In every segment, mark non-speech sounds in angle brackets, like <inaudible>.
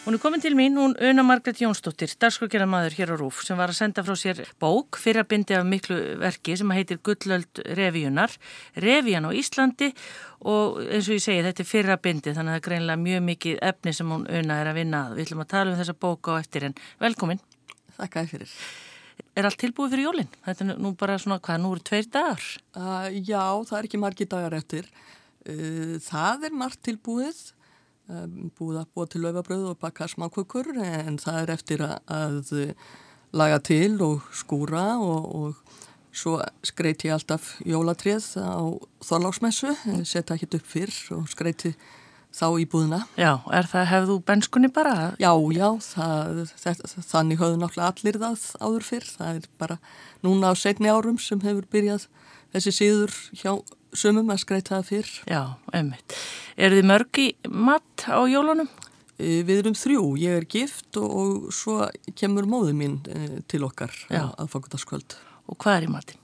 Hún er komin til mín, hún Una Margret Jónsdóttir, starfskokjara hér á Rúf, sem var að senda frá sér bók fyrir að bindi af miklu verki sem heitir Gullöld revíunar, revían á Íslandi og eins og ég segi þetta er fyrir að bindi þannig að það er greinlega mjög mikið efni sem hún Una er að vinna að. Við ætlum að tala um þessa bóka á eftir en velkomin. Þakka þér fyrir. Er allt tilbúið fyrir jólinn? Þetta er nú bara svona, hvað, nú eru tveir dagar? Uh, já, það er ekki margi dagar eftir. Uh, það er margt tilbúið búið að búa til laufabröð og baka smákökur en það er eftir að laga til og skúra og, og svo skreiti ég alltaf jólatrið á þorláksmessu, setja ekki upp fyrr og skreiti þá í búðina. Já, er það, hefðu benskunni bara? Já, já, það, það, þannig höfðu náttúrulega allir það áður fyrr, það er bara núna á setni árum sem hefur byrjað þessi síður hjá sumum að skreita það fyrr. Já, einmitt. Er þið mörg í mat á jólunum? E, við erum þrjú. Ég er gift og, og svo kemur móðu mín e, til okkar aðfangundaskvöld. Og hvað er í matin?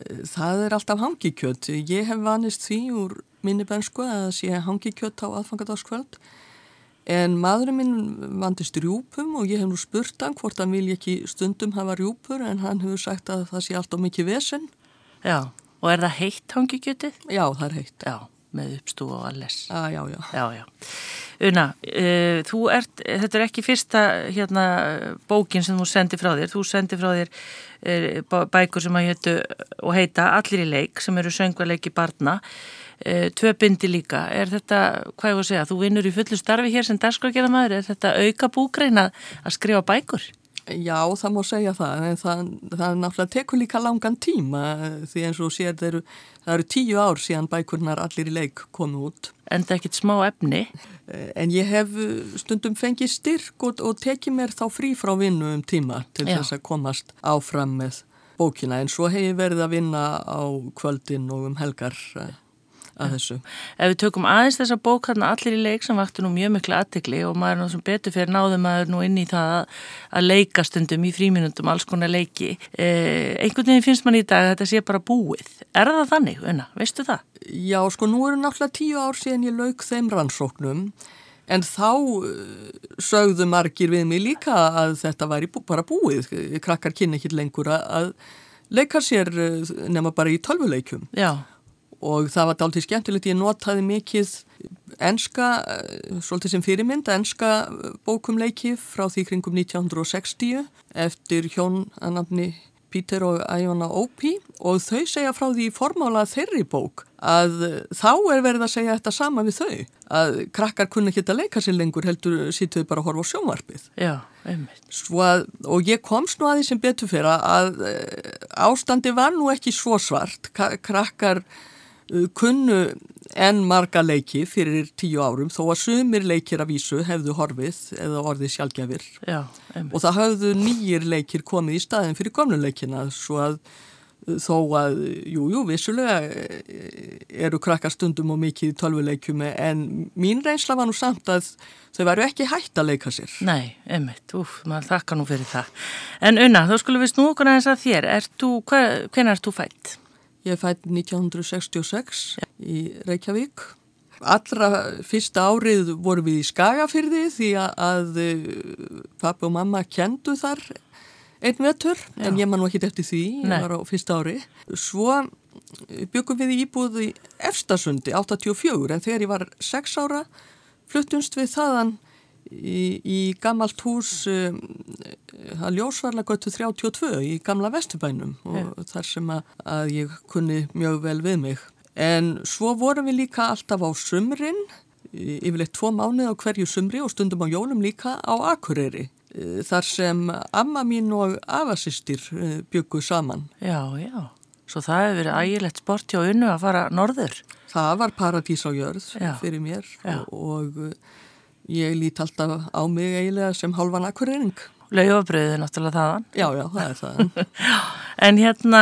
E, það er alltaf hangikjöt. Ég hef vanist því úr minni bensku að það sé hangikjöt á aðfangundaskvöld. En maðurinn minn vandist rjúpum og ég hef nú spurt hann hvort hann vil ekki stundum hafa rjúpur en hann hefur sagt að það sé alltaf mikið vesen. Já. Og er það heitt hangikjötið? Já, það er heitt. Já, með uppstú og alles. Já, já, já. Já, já. Una, uh, þú ert, þetta er ekki fyrsta hérna bókin sem þú sendir frá þér. Þú sendir frá þér uh, bækur sem að héttu og heita Allir í leik sem eru söngvarleiki barna. Uh, tvö bindi líka. Er þetta, hvað ég voru að segja, þú vinnur í fullu starfi hér sem dagskrafgerðamæður. Er þetta auka búgrein að skrifa bækur? Já, það má segja það, en það, það náttúrulega tekur líka langan tíma því eins og sér eru, það eru tíu ár síðan bækurnar allir í leik komu út. En það er ekkit smá efni? En ég hef stundum fengið styrk og, og tekið mér þá frí frá vinnu um tíma til Já. þess að komast áfram með bókina en svo hef ég verið að vinna á kvöldin og um helgar að þessu. Ef við tökum aðeins þessa bók hérna allir í leik sem vakti nú mjög miklu aðtegli og maður er náttúrulega betur fyrir náðum maður nú inn í það að leika stundum í fríminundum, alls konar leiki. Eh, einhvern veginn finnst mann í dag að þetta sé bara búið. Er það þannig, unna? Veistu það? Já, sko nú eru náttúrulega tíu ár síðan ég lauk þeim rannsóknum en þá sögðu margir við mig líka að þetta væri bara búið. Krakkar kynna ekki lengur að leika sér nema bara í tölvuleikum. Já og það var dálítið skemmtilegt, ég notaði mikið enska, svolítið sem fyrirmynd, enska bókumleiki frá því kringum 1960 eftir hjón að nafni Pítur og Æjona Ópi og þau segja frá því formála þeirri bók að þá er verið að segja þetta sama við þau. Að krakkar kunna ekki að leika sér lengur heldur sýtuðu bara að horfa á sjónvarpið. Já, að, og ég komst nú að því sem betur fyrir að ástandi var nú ekki svo svart. Krakkar kunnu enn marga leiki fyrir tíu árum þó að sumir leikir af vísu hefðu horfið eða orðið sjálfgjafir Já, og það hafðu nýjir leikir komið í staðin fyrir gömnuleikina svo að uh, þó að, jújú, jú, vissulega uh, eru krakkar stundum og mikið í tölvuleikjum en mín reynsla var nú samt að þau væru ekki hægt að leika sér. Nei, einmitt, úf, maður þakka nú fyrir það. En unna, þá skulum við snú okkur aðeins að þér, er þú, hven er þú fætt? Ég fætt 1966 ja. í Reykjavík. Allra fyrsta árið voru við í Skagafyrði því að pappi og mamma kendu þar einn vetur Já. en ég man nú ekki eftir því, ég Nei. var á fyrsta ári. Svo byggum við í íbúð í Efstasundi 84 en þegar ég var 6 ára fluttumst við þaðan í, í gammalt hús um, að ljósvarla göttu 32 í gamla vestubænum og yeah. þar sem að, að ég kunni mjög vel við mig. En svo vorum við líka alltaf á sumrin, yfirleitt tvo mánuð á hverju sumri og stundum á jólum líka á Akureyri. E, þar sem amma mín og afasistir e, byggu saman. Já, já. Svo það hefur verið ægilegt sport hjá unnu að fara norður? Það var paradís á jörð já. fyrir mér og, og ég lít alltaf á mig eiginlega sem halvan akkurering. Laufabröðið er náttúrulega þaðan. Já, já, það er þaðan. <laughs> en hérna,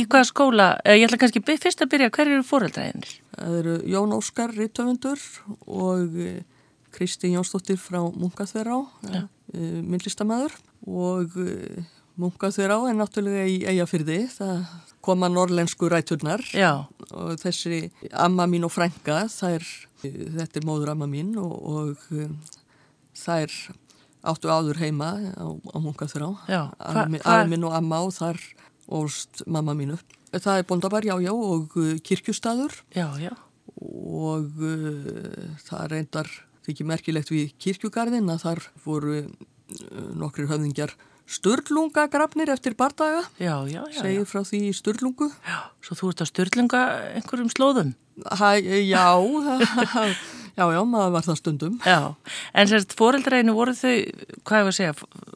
í hvaða skóla, eh, ég ætla kannski fyrst að byrja, hver eru fóröldræðinir? Það eru Jón Óskar Rittöfundur og eh, Kristi Jónsdóttir frá Mungaþverá, ja. Eh, myndlistamæður og Mungaþverá er náttúrulega í eigafyrði, það koma norlensku ræturnar Já. og þessi amma mín og frænga, það er þetta er móður amma mín og, og um, þær áttu áður heima á, á munkaþrá. Hva- minn og amma og þar ólst mamma mínu það er Bondabær, já, já, og uh, kirkjustadur Já, já. og uh, það reyndar þykir merkilegt við kirkjugarðin að þar voru uh, nokkrir höfðingjar Sturlungagrafnir eftir bardaga, Já, já, já. segir frá því í Sturlungu. já. Svo þú ert að styrlinga einhverjum slóðum. Hæ, já, já, já, maður var það stundum. Já, en sérst fóreldreinu voru þau, hvað ég var að segja,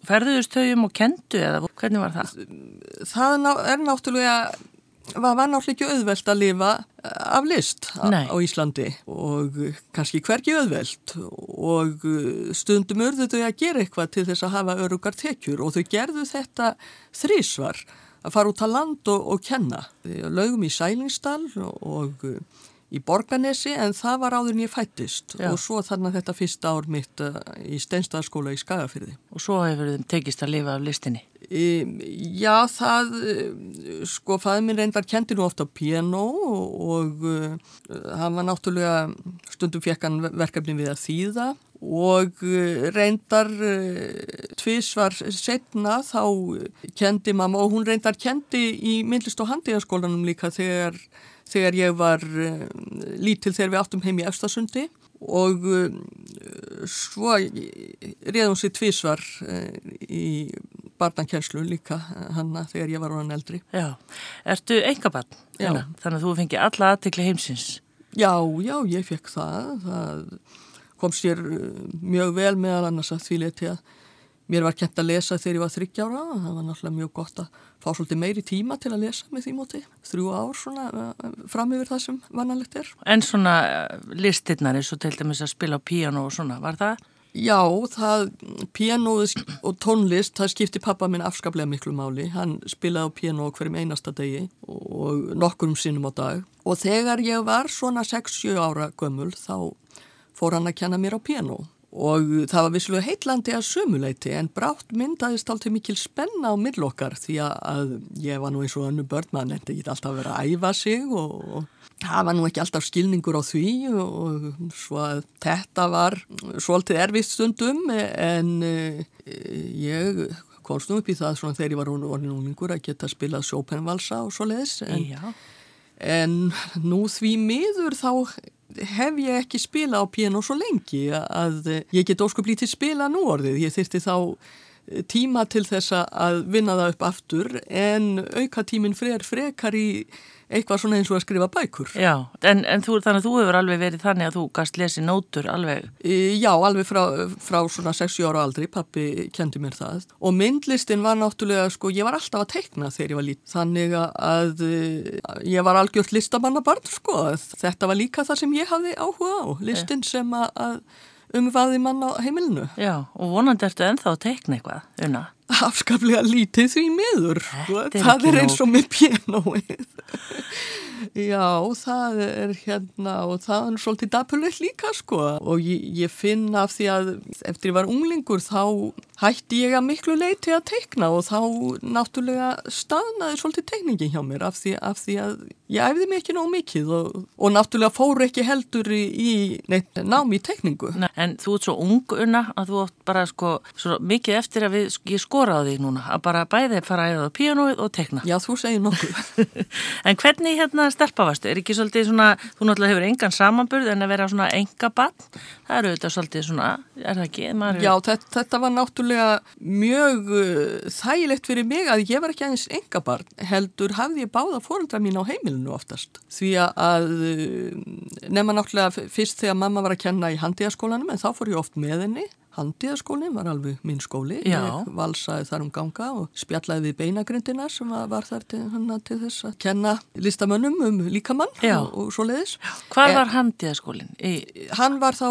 ferðuðust þau um og kendu eða hvernig var það? Það er náttúrulega, var, var náttúrulega ekki auðvelt að lifa eh, af list Nei. á Íslandi og eh, kannski hvergi auðvelt og eh, stundum urðu þau að gera eitthvað til þess að hafa örugar tekjur og þau gerðu þetta þrísvar að fara út á land og, og kenna. Laugum í Sælingsdal og, í Borganesi en það var áður en ég fættist Já. og svo þannig þetta fyrsta ár mitt eh, í Steinstaðskóla í Skagafyrði. Og svo hefur þeim tekist að lifa af listinni. Já, það, eh, sko, fæði minn reyndar kendi nú ofta piano og, uh, hann var náttúrulega, stundum fekk hann verkefni við að þýða og reyndar tvísvar setna þá kendi mamma og hún reyndar kendi í myndlist og handíðaskólanum líka þegar, þegar ég var uh, lítil þegar við áttum heim í Efstasundi og uh, svo réðum sér tvísvar uh, í barnankjærslu líka hanna þegar ég var hann eldri. Já, ertu engabann? Já. Þannig að þú fengi alla aðtikli heimsins. Já, já, ég fekk það. Það kom sér mjög vel meðal annars að því leti að mér var kent að lesa þegar ég var þryggjára. Það var náttúrulega mjög gott að fá svolítið meiri tíma til að lesa með því móti. Þrjú ár svona uh, fram yfir það sem vannalegt er. En svona eh, listirnar eins og til dæmis að spila á píano og svona, var það? Já, það, pianoð og tónlist, það skipti pappa minn afskaplega miklu máli. Hann spilaði á piano hverjum einasta degi og nokkurum sinnum á dag. Og þegar ég var svona 6-7 ára gömul þá fór hann að kenna mér á piano. Og það var vissulega heitlandi að sömuleiti en brátt myndaðist alltaf mikil spenna á millokkar því að ég var nú eins og önnu börn, maður nefndi ekki alltaf að vera að æfa sig og, og það var nú ekki alltaf skilningur á því og svo að þetta var svolítið erfitt stundum en e, ég komst nú upp í það svona þegar ég var orðin úlingur að geta spilað Chopin-valsa og svo leiðis en, en nú því miður þá hef ég ekki spila á piano svo lengi að ég get óskup lítið spila nú orðið. Ég þyrti þá tíma til þess að vinna það upp aftur en auka frekar frekar í eitthvað svona eins og að skrifa bækur. Já, en, en þú, þannig að þú hefur alveg verið þannig að þú gast lesið nótur alveg. E, Já, alveg frá, frá svona 60 ára aldri, pappi kendi mér það. Og myndlistin var náttúrulega, sko, ég var alltaf að teikna þegar ég var lít. Þannig að ég var algjört listamannabarn, sko. Þetta var líka það sem ég hafði áhuga á, listin sem að umvaði mann á heimilinu. Já, og vonandi ertu ennþá að teikna eitthvað, unna. Afskaplega lítið því miður. Það er eins og með pianoið. Já, það er hérna og það er svolítið dapulegt líka sko og ég, ég finn af því að eftir ég var unglingur þá hætti ég að miklu leiti að teikna og þá náttúrulega staðnaði svolítið teikningin hjá mér af því, af því að ég æfði mig ekki nóg mikið og, og náttúrulega fór ekki heldur í, í neitt nám í teikningu. Nei, En þú ert svo ung, unna, að þú átt bara sko, svo mikið eftir að við, ég skora á þig núna, að bara bæði fara að æða á píanóið og teikna. Já, þú segir nokkuð. <laughs> En hvernig hérna stelpa varstu? Er ekki svolítið svona, þú náttúrulega hefur engan samanburð en að vera svona enga bann, það eru þetta svolítið svona, er það ekki? Maður Já, þetta, þetta var náttúrulega mjög uh, þægilegt fyrir mig að ég var ekki aðeins engabarn, heldur hafði ég báða fórundra mín á heimilinu oftast. Því að uh, nema náttúrulega fyrst þegar mamma var að kenna í handíðaskólanum en þá fór ég oft með henni. Handíðaskólinn var alveg minn skóli. Já. Ég valsaði þar um ganga og spjallaði við beinagrindina sem var þar til, hana, til þess að kenna listamönnum um líkamann og, og svo leiðis. Hvað En- var handiðaskólinn? Í... Hann var þá,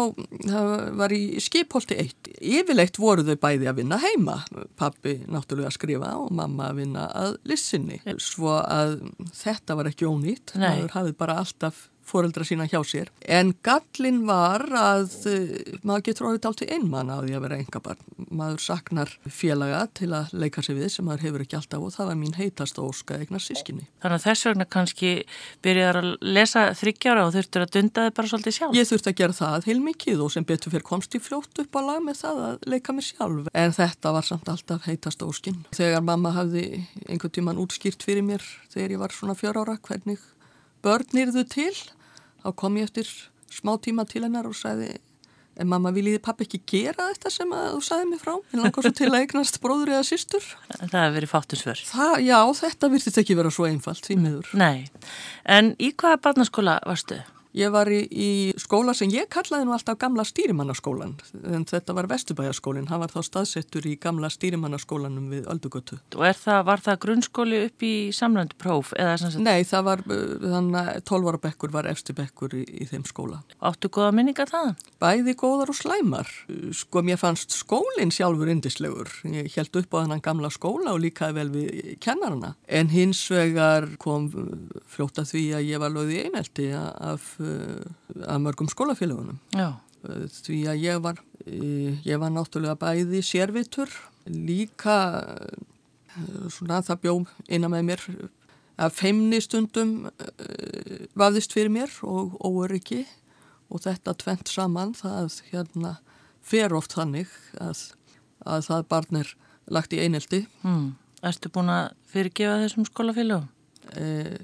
það var í skipholti eitt. Yfirleitt voru þau bæði að vinna heima. Pappi náttúrulega að skrifa og mamma að vinna að lissinni. Svo að þetta var ekki ónýtt. Maður hafði bara alltaf foreldra sína hjá sér. En gallin var að uh, maður getur orðið allt í einmann að því að vera engabarn. Maður saknar félaga til að leika sig við sem maður hefur ekki alltaf og það var mín heitast óska eignar sískinni. Þannig að þess vegna kannski byrjar að lesa þryggjára og þurftur að dunda þið bara svolítið sjálf. Ég þurfti að gera það heil mikið og sem betur fyrir komst í fljótt upp á lag með það að leika mig sjálf. En þetta var samt alltaf heitast óskinn. Þegar mamma hafði einhvern tíman útskýrt fyrir mér þegar ég var svona fjör ára hvernig börn yrðu til þá kom ég eftir smá tíma til hennar og sagði en mamma viljiði pappi ekki gera þetta sem þú sagði mig frá? En langar svo til að eignast bróður eða sýstur Það hefur verið fátusför Já, þetta virtist ekki vera svo einfalt því miður. Nei, en í hvaða barnaskóla varstu? Ég var í, í skóla sem ég kallaði nú alltaf gamla stýrimannaskólan en þetta var Vesturbæjaskólinn, hann var þá staðsettur í gamla stýrimannaskólanum við Öldugötu. Og það, var það grunnskóli upp í samlandi próf? Nei, það var, þannig að 12 ára bekkur var efsti bekkur í, í þeim skóla. Áttu góða minninga það? Bæði góðar og slæmar. Sko, mér fannst skólinn sjálfur indislegur. Ég held upp á þennan gamla skóla og líkaði vel við kennarana. En hins vegar kom fljóta því að ég var lögði einelti af af mörgum skólafélagunum Já. því að ég var ég var náttúrulega bæði sérvitur líka svona það bjó innan með mér að feimni stundum vafðist fyrir mér og óöryggi og þetta tvent saman það hérna fer oft þannig að, að það barn er lagt í einelti hmm. Erstu búin að fyrirgefa þessum skólafélagum? eða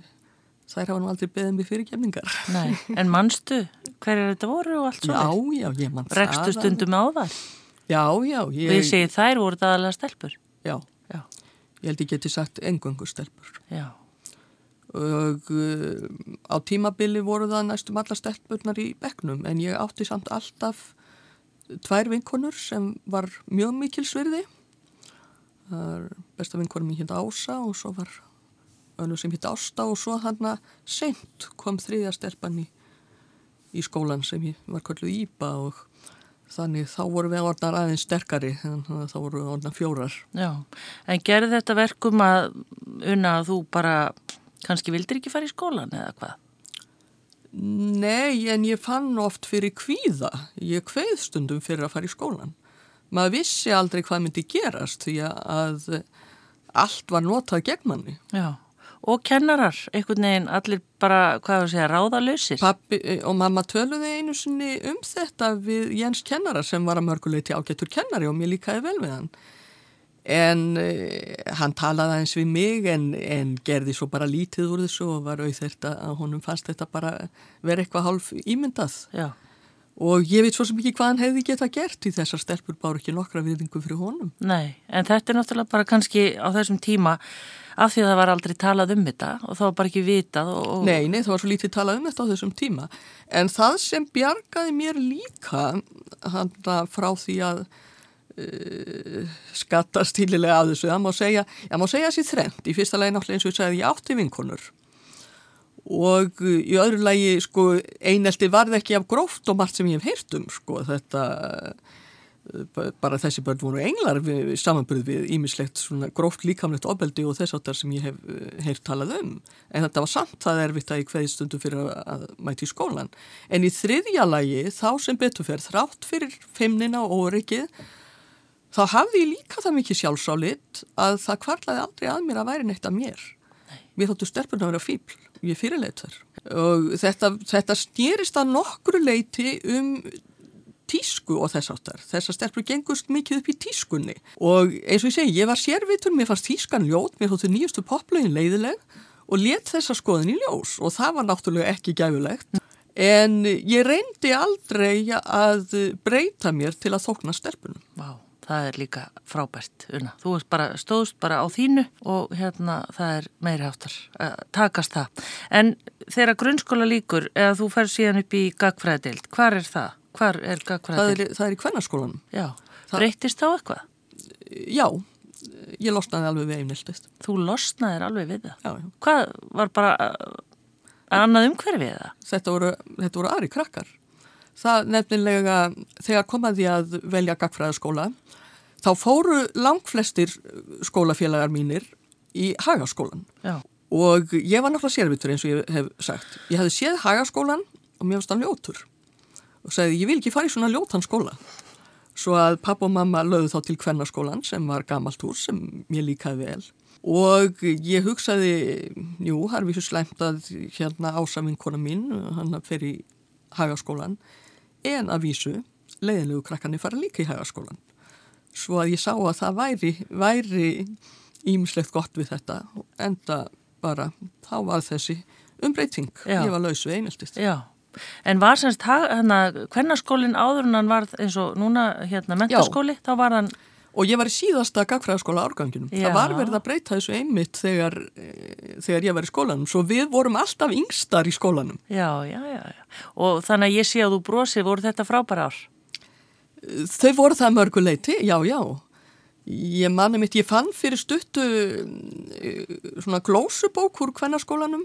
þær hafa nú aldrei beðið mig fyrir kemningar. Nei, en mannstu hverjar þetta voru og allt svona? Já, já, ég mann það. Rekstu stundum á þar? Já, já. Ég... Við segjum þær voru það alveg stelpur? Já, já. Ég held ég geti sagt engöngu stelpur. Já. Og uh, á tímabili voru það næstum alla stelpurnar í begnum en ég átti samt alltaf tvær vinkonur sem var mjög mikil svirði. Besta vinkonum ég hérna Ása og svo var önnur sem hitt Ásta og svo hann að sent kom þriðja stelpann í, í skólan sem var kölluð Íba og þannig þá voru við orðnar aðeins sterkari þannig að þá voru við orðnar fjórar. Já, en gerði þetta verkum að unna að þú bara kannski vildir ekki fara í skólan eða hvað? Nei, en ég fann oft fyrir kvíða. Ég kveið stundum fyrir að fara í skólan. Maður vissi aldrei hvað myndi gerast því að allt var notað gegn manni. Já og kennarar, einhvern veginn allir bara, hvað þú segja, ráðalösir Pappi eh, og mamma töluði einu sinni um þetta við Jens kennara sem var að mörguleiti ágættur kennari og mér líkaði vel við hann. En uh, hann talaði eins við mig en, en gerði svo bara lítið úr þessu og var auðvitað að honum fannst þetta bara verið eitthvað hálf ímyndað. Já. og ég veit svo sem ekki hvað hann hefði geta gert í þessar stelpur báru ekki nokkra viðingum fyrir honum. Nei, en þetta er náttúrulega bara kannski á þessum tíma af því að það var aldrei talað um þetta og það var bara ekki vitað og... Nei, nei, það var svo lítið talað um þetta á þessum tíma. En það sem bjargaði mér líka hann frá því að uh, skatta stílilega af þessu, það má segja ég má segja þessi þrend, í fyrsta lagi náttúrulega eins og ég segði ég átti vinkonur. Og í öðru lagi sko einelti varði ekki af gróft og margt sem ég hef heyrt um sko þetta bara þessi börn voru englar við samanbyrð við ímislegt svona gróft líkamlegt ofbeldi og þess áttar sem ég hef eh, heyrt talað um. En þetta var samt það erfitt að ég hverði stundu fyrir að mæti í skólan en í þriðja lagi þá sem betur fer þrátt fyrir feimnina og óryggið þá hafði ég líka það mikið sjálfsálit að það kvarlaði aldrei að mér að væri neitt að mér. Mér þóttu sterfurna að vera fíbl ég fyrirleit þar og þetta, þetta stýrist að nokkru leiti um tísku og þess áttar. Þessar stelpur gengust mikið upp í tískunni og eins og ég segi, ég var sérvitur, mér fannst tískan ljót, mér þóttu nýjustu poplögin leiðileg og let þessa skoðin í ljós og það var náttúrulega ekki gæfulegt en ég reyndi aldrei að breyta mér til að þókna stelpunum. Vá, það er líka frábært, Una. Þú bara, stóðst bara á þínu og hérna það er meiri áttar takast það. En þegar grunnskóla líkur, eða þú fer síðan upp í gagfræðild, hvar er það? Hvar er gagfræði? Það er í kvennarskólanum. Já, það... breytist þá eitthvað? Já, ég losnaði alveg við einhildist. Þú losnaði alveg við það? Já, já. Hvað var bara uh, annað umhverfið það? Þetta voru, þetta voru aðri krakkar. Það nefnilega, þegar komaði að velja gagfræðaskóla, þá fóru langflestir skólafélagar mínir í hagaskólan. Já. og ég var náttúrulega sérvitur eins og ég hef sagt. Ég hefði séð hagaskólan og mér varst hann ljótur og sagði ég vil ekki fara í svona ljótan skóla. Svo að papp og mamma lögðu þá til kvennarskólan sem var gamalt hús sem mér líkaði vel og ég hugsaði, jú, það er vissu slæmt að hérna ásafinkona mín, hann fer í hagaskólan en að vísu leiðinlegu krakkarnir fara líka í hagaskólan. Svo að ég sá að það væri, væri ímislegt gott við þetta enda bara, þá var þessi umbreyting. Ég var laus við eineltist. Já. En var semst hvernarskólinn áður en hann var eins og núna hérna mentaskóli, þá var hann... Og ég var í síðasta gagfræðaskóla árganginum. Já. Það var verið að breyta þessu einmitt þegar, e, þegar ég var í skólanum. Svo við vorum alltaf yngstar í skólanum. Já, já, já. já. Og þannig að ég sé að þú brosið, voru þetta frábæra ár? Þau voru það mörguleiti, já, já. Ég manni mitt, ég fann fyrir stuttu e, svona glósubók úr hvernarskólanum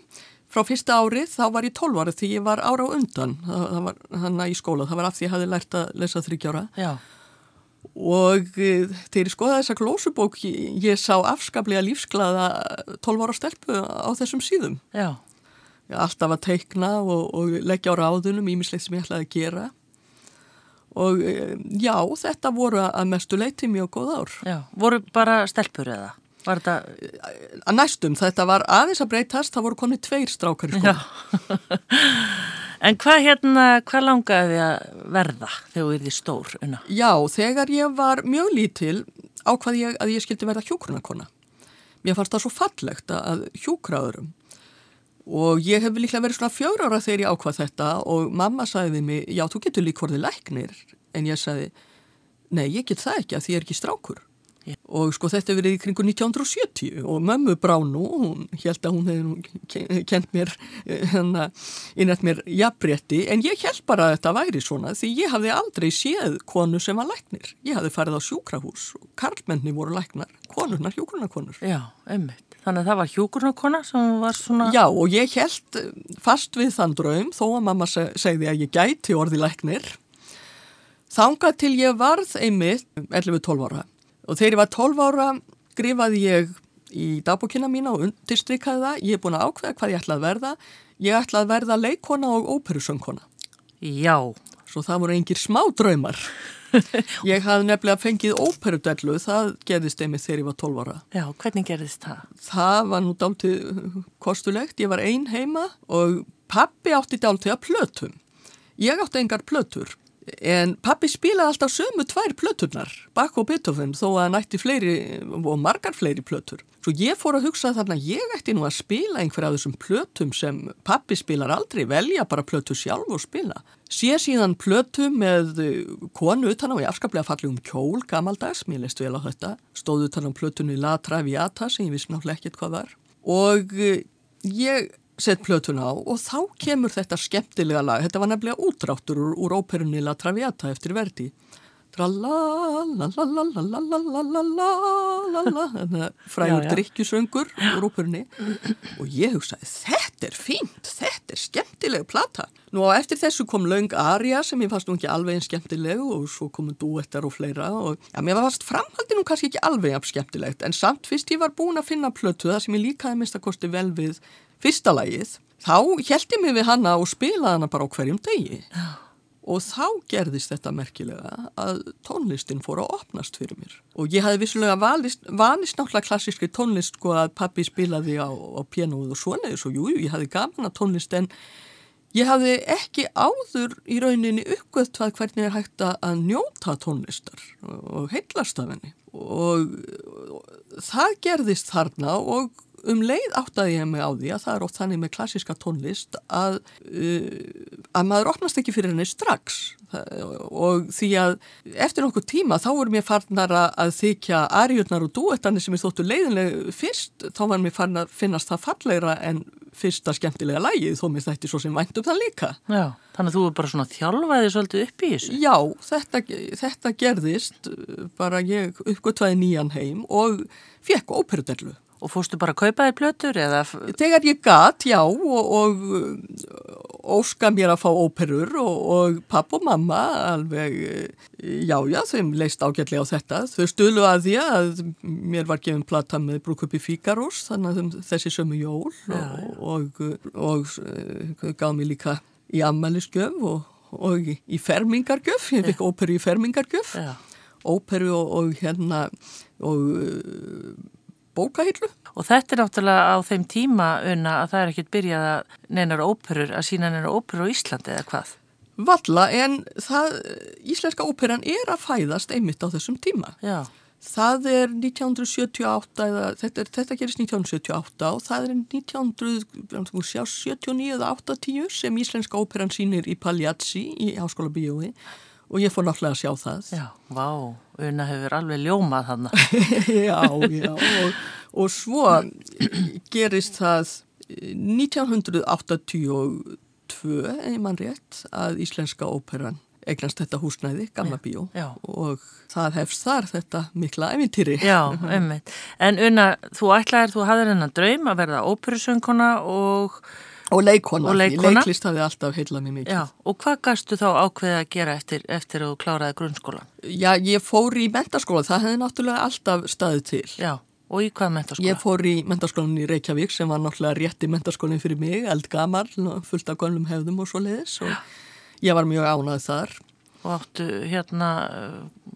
frá fyrsta árið þá var ég 12 árið því ég var ára á undan. Var hann í skóla, það var af því ég hafi lært að lesa þryggjára og e, þegar ég skoðaði þessa glósubók ég, ég sá afskaplega lífsglaða 12 ára stelpu á þessum síðum. Já. Alltaf að teikna og, og leggja á ráðunum ímislegt sem ég ætlaði að gera. Og e, já, þetta voru að mestu leiti mjög góð ár. Já, voru bara stelpur eða? Var þetta... Að næstum, þetta var aðeins að breytast, það voru komið tveir strákar í skóla. <laughs> en hvað hérna, hvað langaði að verða þegar þú erði stór? Una? Já, þegar ég var mjög lítil ákvaði ég að ég skildi verða hjókrunarkona. Mér fannst það svo fallegt að hjókraðurum og ég hef líklega verið svona fjóra ára þegar ég ákvað þetta og mamma sagði mig, já, þú getur lík hvorði læknir, en ég sagði, nei, ég get það ekki að því ég er ekki strákur. Og sko þetta verið í kringu 1970 og mömmu Bránu, hún held að hún hefði kent mér, hérna, innrætt mér jafnrétti, en ég held bara að þetta væri svona því ég hafði aldrei séð konu sem var læknir. Ég hafði farið á sjúkrahús og karlmenni voru læknar, konurnar, hjókurnakonur. Já, einmitt. Þannig að það var hjókurnakona sem var svona... Já, og ég held fast við þann draum, þó að mamma segði að ég gæti orði læknir, þangað til ég varð einmitt 11-12 ára og þegar ég var 12 ára grifaði ég í dagbókina mína og undirstrykkaði það. Ég er búin að ákveða hvað ég ætlaði að verða. Ég ætlaði að verða leikona og óperusöngkona. Já. Svo það voru engir smá draumar <laughs> Ég hafði nefnilega fengið óperudellu. Það gerðist einmitt þegar ég var 12 ára. Já, hvernig gerðist það? Það var nú dáltið kostulegt. Ég var ein heima og pappi átti dáltið að plötum. Ég átti engar plötur En pappi spilaði alltaf sömu tvær plöturnar, Bach og Beethoven, þó að hann ætti fleiri og margar fleiri plötur. Svo ég fór að hugsa þarna, ég ætti nú að spila einhverja af þessum plötum sem pappi spilar aldrei, velja bara plötu sjálf og spila. Sér síðan plötu með konu utan á í afskaplega fallegum kjól, gamaldags, mér leist vel á þetta, stóð utan á plötunni La Traviata sem ég vissi náttúrulega ekkert hvað var. Og eh, ég sett plötun á og þá kemur þetta skemmtilega lag, þetta var nefnilega útráttur úr, úr óperunni La Traviata eftir verdi frægur drikkjusöngur úr óperunni og ég hugsaði þetta er fínt, þetta er skemmtilega plata. Nú á eftir þessu kom laung Arja sem ég fannst nú ekki alveg en skemmtilegu og svo komu duettar og fleira og já, mér fannst framhaldi nú kannski ekki alveg skemmtilegt en samt fyrst ég var búin að finna plötu það sem ég líkaði mist að kosti vel við fyrsta lagið, þá held ég mig við hanna og spilaði hana bara á hverjum degi. Og þá gerðist þetta merkilega að tónlistin fór að opnast fyrir mér. Og ég hafði vissulega valist, vanist náttúrulega klassíski tónlist sko að pappi spilaði á, á pianoð og svona eins og jújú, ég hafði gaman að tónlist en ég hafði ekki áður í rauninni uppgöðt hvað hvernig er hægt að njóta tónlistar og heillast af henni. Og það gerðist þarna og um leið áttaði ég mig á því að það er ótt þannig með klassiska tónlist að, uh, að maður opnast ekki fyrir henni strax og því að eftir nokkuð tíma þá voru mér farnar að þykja arjurnar og duettanir sem ég þóttu leiðinlega fyrst, þá var mér farnar að finnast það fallegra en fyrsta skemmtilega lægið þó mér þætti svo sem vænt um það líka. Já, þannig að þú er bara svona þjálfaði svolítið upp í þessu. Já, þetta, þetta gerðist bara ég uppgötvaði nýjan heim og fekk óperudellu Og fórstu bara að kaupa þér plötur eða? Þegar ég gat, já, og, og óska mér að fá óperur og, og papp og mamma alveg, já, já, þeim leist ágætlega á þetta. Þau stuðlu að því að mér var gefin plata með Brúkupi Fíkarós, þannig að þessi sömu jól já, og, og, og gaf mér líka í ammælisgjöf og í fermingargjöf, ég fikk óperu í fermingargjöf, óperu og hérna og bókahillu. Og þetta er náttúrulega á þeim tíma unna að það er ekkert byrjað að neinar óperur, að sína neinar óperur á Íslandi eða hvað? Valla, en það, íslenska óperan er að fæðast einmitt á þessum tíma. Já. Það er 1978, eða, þetta, er, þetta gerist 1978 og það er 1979 eða 80 sem íslenska óperan sínir í Pagliacci í Háskóla Bíói og ég fór náttúrulega að sjá það. Já, vá, unna hefur alveg ljómað hann. <laughs> já, já, og, og svo gerist það 1982, en ég mann rétt, að Íslenska óperan eignast þetta húsnæði, Gamla Bíó og það hefst þar þetta mikla eventýri. Já, einmitt. En unna, þú ætlaðir, þú hafðir hennar draum að verða óperusöngkona og Og leikona, og leikona. leiklist hafði alltaf heilað mér mikið. Já, og hvað gæstu þá ákveðið að gera eftir, eftir að þú kláraði grunnskólan? Já, ég fór í mentaskóla, það hefði náttúrulega alltaf staðið til. Já, og í hvað mentaskóla? Ég fór í mentaskólan í Reykjavík sem var náttúrulega rétti mentaskólinn fyrir mig, eldgammal, fullt af gönnum hefðum og svo leiðis og ég var mjög ánað þar. Og áttu hérna,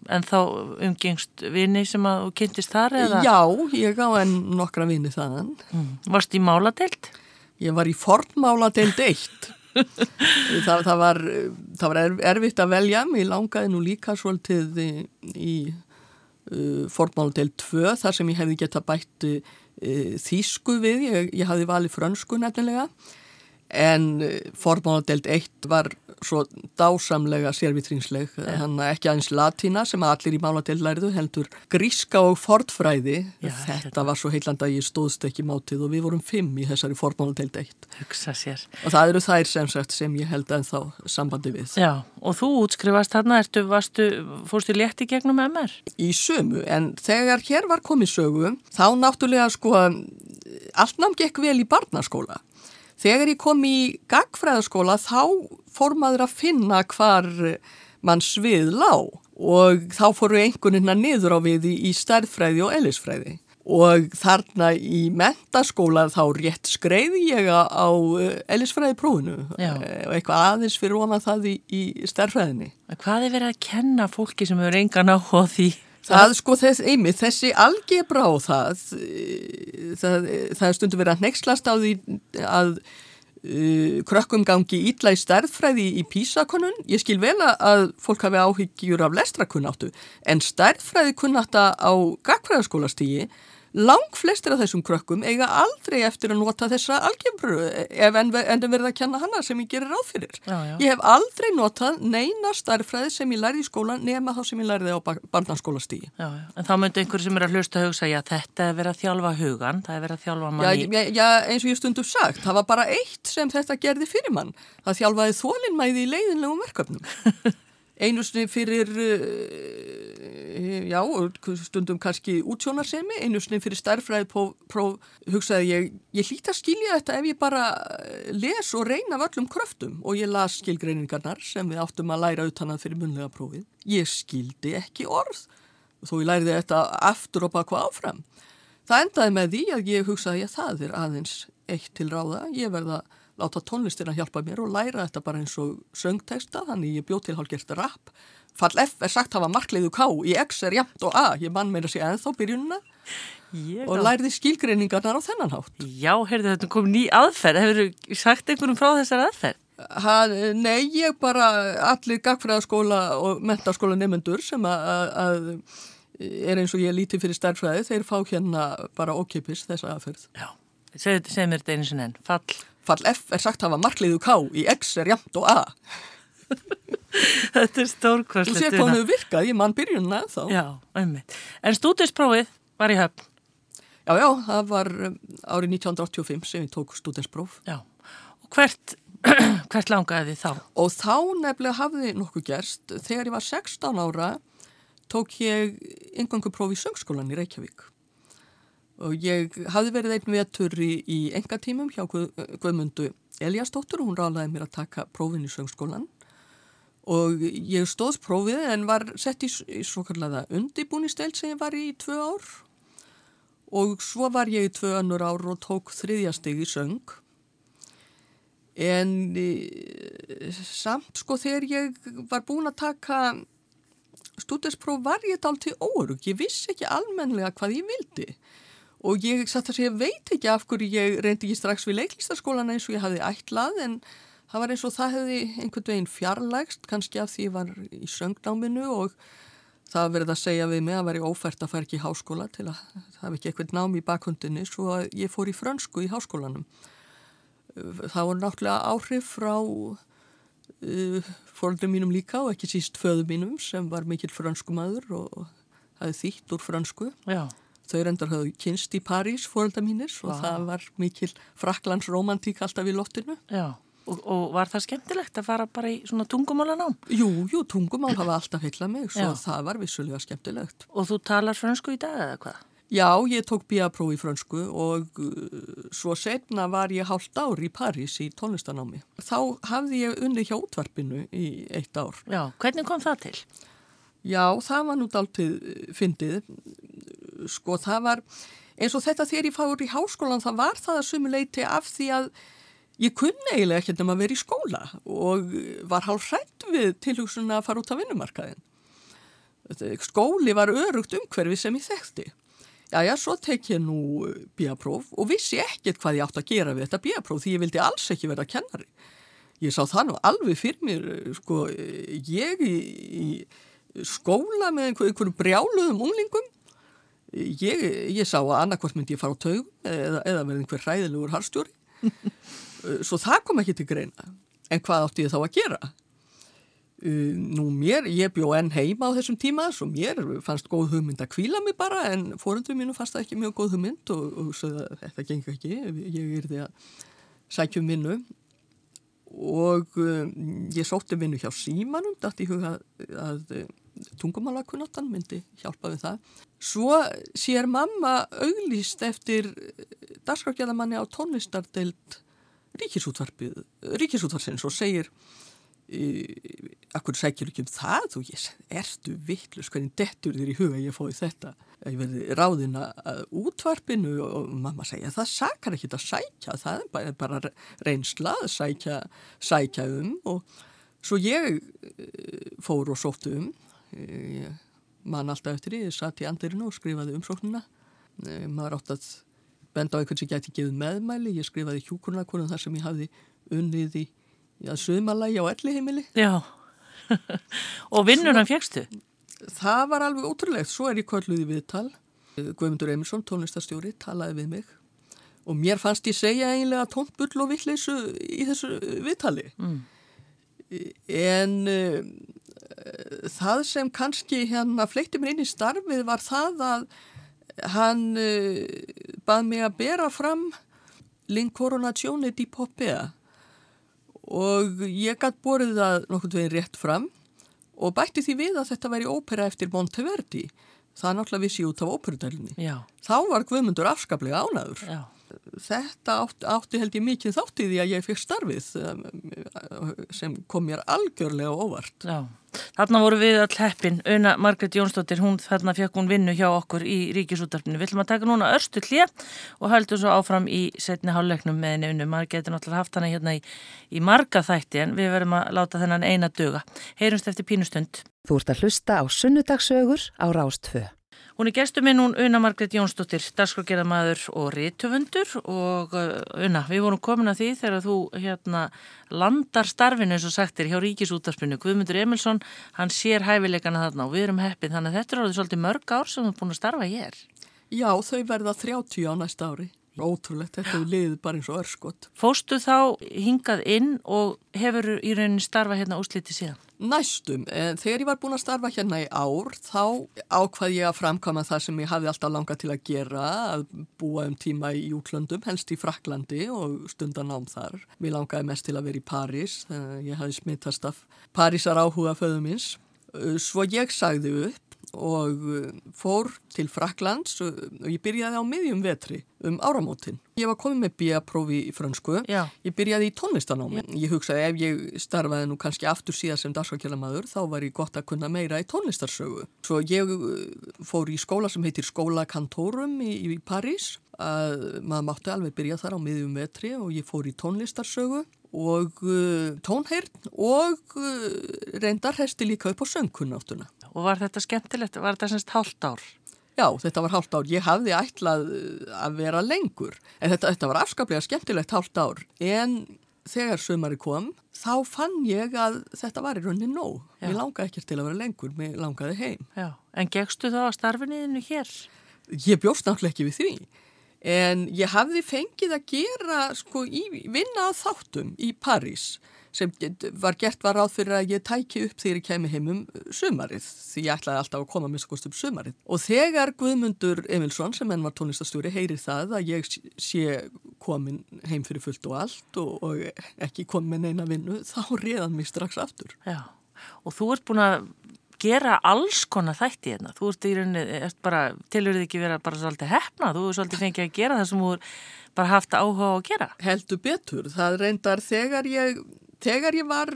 en þá umgengst vini sem að kynntist þar eða? Já, ég á enn nokkra vini þaðan. Mm. Varst í máladelt? Ég var í fornmála deild eitt. það, það, var, það var erfitt að velja, mér langaði nú líka svolítið í, í uh, fornmála deild 2 þar sem ég hefði geta bætt uh, þýsku við, ég, ég hafði valið frönsku nefnilega en fornmála deild 1 var svo dásamlega sérvitrinsleg hann ekki aðeins latína sem allir í máladeild læriðu heldur gríska og fordfræði Já, þetta þetta. var svo heiland að ég stóðst ekki mátið og við vorum fimm í þessari fornmáladeild 1 Hugsa sér. og það eru þær sem sagt sem ég held en þá sambandi við Já, og þú útskrifast þarna, ertu, varstu, fórstu létt í gegnum MR? í sömu en þegar hér var komið sögu þá náttúrulega sko allt nám gekk vel í barnaskóla þegar ég kom í gagfræðaskóla þá fór maður að finna hvar mann svið lág og þá fóru einhvernina niður á við í, stærðfræði og ellisfræði og þarna í mentaskóla þá rétt skreiði ég á ellisfræði prófunu Já. og eitthvað aðeins fyrir ofan það í, í stærðfræðinni. Hvað er verið að kenna fólki sem hefur engan á því? Það sko þess, einmitt, þessi algebra á það, eh, það, það er stundu verið að nexlast á því að uh, krökkum gangi ítla í stærðfræði í písakonun. Ég skil vel að fólk hafi áhyggjur af lestrakunnáttu, en stærðfræði kunnáta á gagfræðaskólastígi, lang flestir af þessum krökkum eiga aldrei eftir að nota þessa algebru ef enn en verið að kenna hana sem ég gerir ráð fyrir. Já, já. Ég hef aldrei notað neina starffræði sem ég lærði í skóla nema þá sem ég lærði á barnanskólastígi. En þá myndi einhverju sem er að hlusta að hugsa, já, þetta er verið að þjálfa hugan, það er verið að þjálfa Já, manni. já, já, eins og ég stundum sagt, það var bara eitt sem þetta gerði fyrir mann. Það þjálfaði þólinnmæði í leiðinlegum verkefnum. <laughs> Einu sinni fyrir, uh, já, stundum kannski útsjónarsemi, einu sinni fyrir stærfræði próf, próf, hugsaði ég, ég hlýta að skilja þetta ef ég bara les og reyna af öllum kröftum og ég las skilgreiningarnar sem við áttum að læra utanað fyrir munlega prófið. Ég skildi ekki orð, þó ég læriði þetta aftur og baka áfram. Það endaði með því að ég hugsaði að það er aðeins eitt til ráða. Ég verða láta tónlistina hjálpa mér og læra þetta bara eins og söngteksta, þannig ég bjóð til hálfgert rap. Fall F er sagt hafa markleiðu K, í X er jæmt og A, ég mann meira að segja ennþá byrjununa og lærði skilgreiningarnar á þennan hátt. Já, heyrðu þetta kom ný aðferð, hefur þú sagt einhverjum frá þessar aðferð? Ha, nei, ég bara allir gagfræðaskóla og mentaskóla nefnendur sem að, er eins og ég líti fyrir stærfræði, þeir fá hérna bara okkipis þessa aðferð. Já, segð, segð mér þetta einu sinni enn, fall. Fall F er sagt hafa markleiðu K, í X er jæmt og A. <laughs> <laughs> þetta er stórkvæmst. Þú sé hvað hann hefur virkað, ég mann byrjunna þá. Já, einmitt. En stúdinsprófið var í höfn. Já, já, það var um, árið 1985 sem ég tók stúdenspróf. Já, og hvert, <clears throat> hvert langaði þið þá? Og þá nefnilega hafði nokkuð gerst. Þegar ég var 16 ára tók ég yngangupróf í söngskólan í Reykjavík. og ég hafði verið einn vetur í, í engatímum hjá Guð, Guðmundu Eliasdóttur og hún rálaði mér að taka prófin í söngskólan og ég stóðs prófið en var sett í, í svo kallaða undibúnistel sem ég var í tvö ár. Og svo var ég í tvö annur ár og tók þriðja steg í söng. En e, samt sko þegar ég var búin að taka stúdinspróf var ég dál til órug, ég vissi ekki almenlega hvað ég vildi. Og ég satt að segja, veit ekki af hverju ég reyndi ekki strax við leiklistaskólan eins og ég hafði ætlað en það var eins og það hefði einhvern veginn fjarlægst kannski af því ég var í söngnáminu og það verið að segja við mig að veri ófært að fara ekki í háskóla til að það hef ekki eitthvað námi í bakhundinni svo að ég fór í frönsku í háskólanum. Það voru náttúrulega áhrif frá uh, fóröldum mínum líka og ekki síst föðu mínum sem var mikill frönskumadur og hafði þýtt úr frönsku. Já. Þau reyndar hafðu kynst í París, fórölda mínir, og það var mikil fraklands romantík alltaf í lottinu. Já, og, og var það skemmtilegt að fara bara í svona tungumálanám? Jú, jú, tungumál hafa alltaf heilað mig, svo það var vissulega skemmtilegt. Og þú talar fransku í dag eða hvað? Já, ég tók bíapróf í fransku og uh, svo setna var ég hálft ár í París í tónlistanámi. Þá hafði ég unni hjá útvarpinu í eitt ár. Já, hvernig kom það til? Já, það var nú dáltið fyndið sko það var eins og þetta þegar ég fáur í háskólan það var það að sumuleiti af því að ég kunni eiginlega ekkert um að vera í skóla og var hálf hrætt við tilhugsun að fara út á vinnumarkaðin. Skóli var örugt umhverfi sem ég þekkti. Já, já, svo tek ég nú bíapróf og vissi ekkert hvað ég átt að gera við þetta bíapróf því ég vildi alls ekki vera kennari. Ég sá það nú alveg fyrir mér, sko, ég í, í skóla með einhver, einhverjum brjáluðum unglingum Ég, ég sá að annarkvæmt myndi ég fara á taug eða, eða verði einhver hræðilegur harstjóri <laughs> svo það kom ekki til greina. En hvað átti ég þá að gera? Nú mér, ég bjó enn heima á þessum tíma svo mér fannst góð hugmynd að kvíla mig bara en fórundum mínu fannst það ekki mjög góð hugmynd og, og svo þetta gengur ekki ég er því að sækjum vinnu. Og um, ég sótti vinnu hjá símanum dætt í huga að, tungumálakunnáttan myndi hjálpa við það. Svo sér mamma auglýst eftir dagskrafgjæðamanni á tónlistardeild ríkisútvarsins og segir Akkur sækir ekki um það og ég segi, ertu vittlust, hvernig dettur þér í huga ég fóði þetta? Ég verði ráðina útvarpinu? Og mamma segja það sakar ekki að sækja, það er bara, bara reynsla að sækja, sækja um. Og svo ég fór og sóttu um ég man alltaf eftir því, ég satt í andirinu og skrifaði umsóknuna maður átt að benda á einhvern sem gæti gefið meðmæli, ég skrifaði hjúkurnakonum þar sem ég hafði unnið í að sögmalagi á elli heimili Já, <laughs> og vinnunum fjækstu? Það var alveg ótrúlegt, svo er ég kvölluði viðtal. Guðmundur Eiminsson, tónlistastjóri, talaði við mig. Og mér fannst ég segja eiginlega tónbull og vittleysu í þessu viðtali. Mm. en það sem kannski hérna fleitti mér inn í starfið var það að hann uh, bað mig að bera fram L'incoronazione di Poppea og ég gætt borðið það nokkur veginn rétt fram og bætti því við að þetta væri ópera eftir Monteverdi. Það náttúrulega vissi út af óperudælunni þá var Guðmundur afskaplega ánaður Já þetta átti, átti held ég mikið þátti því að ég fikk starfið um, sem kom mér algjörlega óvart. Já, þarna voru við all heppin, Una Margret Jónsdóttir, hún þarna fekk hún vinnu hjá okkur í ríkisútarfinu. Við ætlum að taka núna örstu hlið og höldum svo áfram í setni hálulegnum með unnu. Maður getur náttúrulega haft hana hérna í, í marga þætti en við verðum að láta þennan eina döga. Heyrumst eftir pínustund. Þú ert að hlusta á sunnudagsögur á Rástföð. Hún er gestur minn hún Una Margret Jónsdóttir, dagskrokkerðamæður og rítufundur og uh, Una, við vorum komin að því þegar þú hérna landar starfinu eins og sagtir hjá Ríkisútarspinu. Guðmundur Emilsson, hann sér hæfileikana þarna og við erum heppið þannig að þetta er alveg svolítið mörg ár sem þú er búin að starfa hér. Já, þau verða 30 á næsta ári. Ótrúlegt, þetta er liðið bara eins og örskott. Fóstu þá hingað inn og hefur í rauninni starfa hérna úsliti síðan? Næstum, en þegar ég var búin að starfa hérna í ár þá ákvað ég að framkama það sem ég hafði alltaf langað til að gera, að búa um tíma í útlöndum, helst í Fraklandi og stundan ám þar. Mér langaði mest til að vera í París, ég hafði smittast af Parísar áhuga föðumins. Svo ég sagði upp og uh, fór til Fraklands og ég byrjaði á miðjum vetri um áramótin. Ég var komið með B.A.prófi í frönsku. Já. Ég byrjaði í tónlistanámi. Ég hugsaði ef ég starfaði nú kannski aftur síðan sem dagsfakjálamadur þá var ég gott að kunna meira í tónlistarsögu. Svo ég uh, fór í skóla sem heitir Skóla Kantorum í, í París að maður mátti alveg byrja þar á miðjum vetri og ég fór í tónlistarsögu og tónheirn og reyndar hesti líka upp á söngkunnáttuna. Og var þetta skemmtilegt? Var þetta semst hálft ár? Já, þetta var hálft ár. Ég hafði ætlað uh, að vera lengur en þetta, þetta var afskaplega skemmtilegt hálft ár en þegar sömari kom þá fann ég að þetta var í rauninni nóg. Já. Mér langaði ekkert til að vera lengur, mér langaði heim. Já. En gegstu þá að starfinniðinu hér? Ég bjóst náttúrulega ekki við því en ég hafði fengið að gera sko í vinna á þáttum í París sem var gert var ráð fyrir að ég tæki upp þegar ég kemi heim um sumarið því ég ætlaði alltaf að koma með skoðst um sumarið og þegar Guðmundur Emilsson sem enn var tónlistastjóri heyrir það að ég sé komin heim fyrir fullt og allt og, og ekki komin með neina vinnu þá réðan mig strax aftur Já. Og þú ert búin að gera alls konar þætti hérna. Þú ert í rauninni, ert bara, tilur þið ekki vera bara svolítið hefna. Þú er svolítið fengið að gera það sem þú bara haft áhuga á að gera. heldur betur. Það reyndar þegar ég, þegar ég var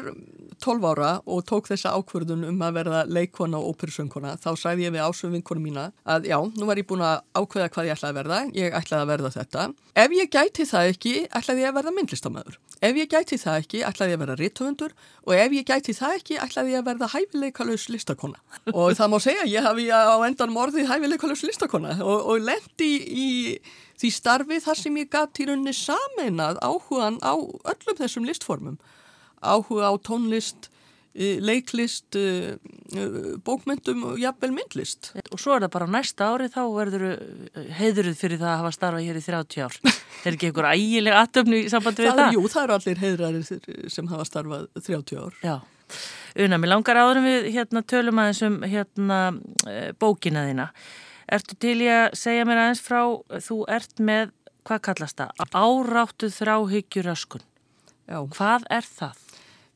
12 ára og tók þessa ákvörðun um að verða leikona og óperusöngkona, þá sagði ég við ásum vinkonu mína að já, nú var ég búin að ákveða hvað ég ætlaði að verða, ég ætlaði að verða þetta. Ef ég gæti það ekki, ætlaði ég að verða myndlistamöður. Ef ég gæti það ekki, ætlaði ég að verða rittöfundur og ef ég gæti það ekki, ætlaði ég að verða hæfileikalaus listakona. Og það má segja, ég hafi á endan morðið hæfileikalaus listakona og, og lendi í, því starfi þar sem ég gæti í rauninni sameinað áhugan á öllum þessum listformum. Áhuga á tónlist, eh, leiklist, eh, eh, bókmyndum og jafnvel myndlist. Og svo er það bara næsta ári þá heiðuruð fyrir það að hafa starfað hér í 30 ár. <laughs> Er ekki einhver ægileg aðtöfnu í sambandi við Það það? er, jú, það eru allir heiðrarir sem hafa starfað 30 ár. Já. Una, mér langar áður en við hérna tölum aðeins um hérna bókina þína. Ertu til í að segja mér aðeins frá, þú ert með, hvað kallast það? Áráttu þráhyggjur öskun. Já. Hvað er það?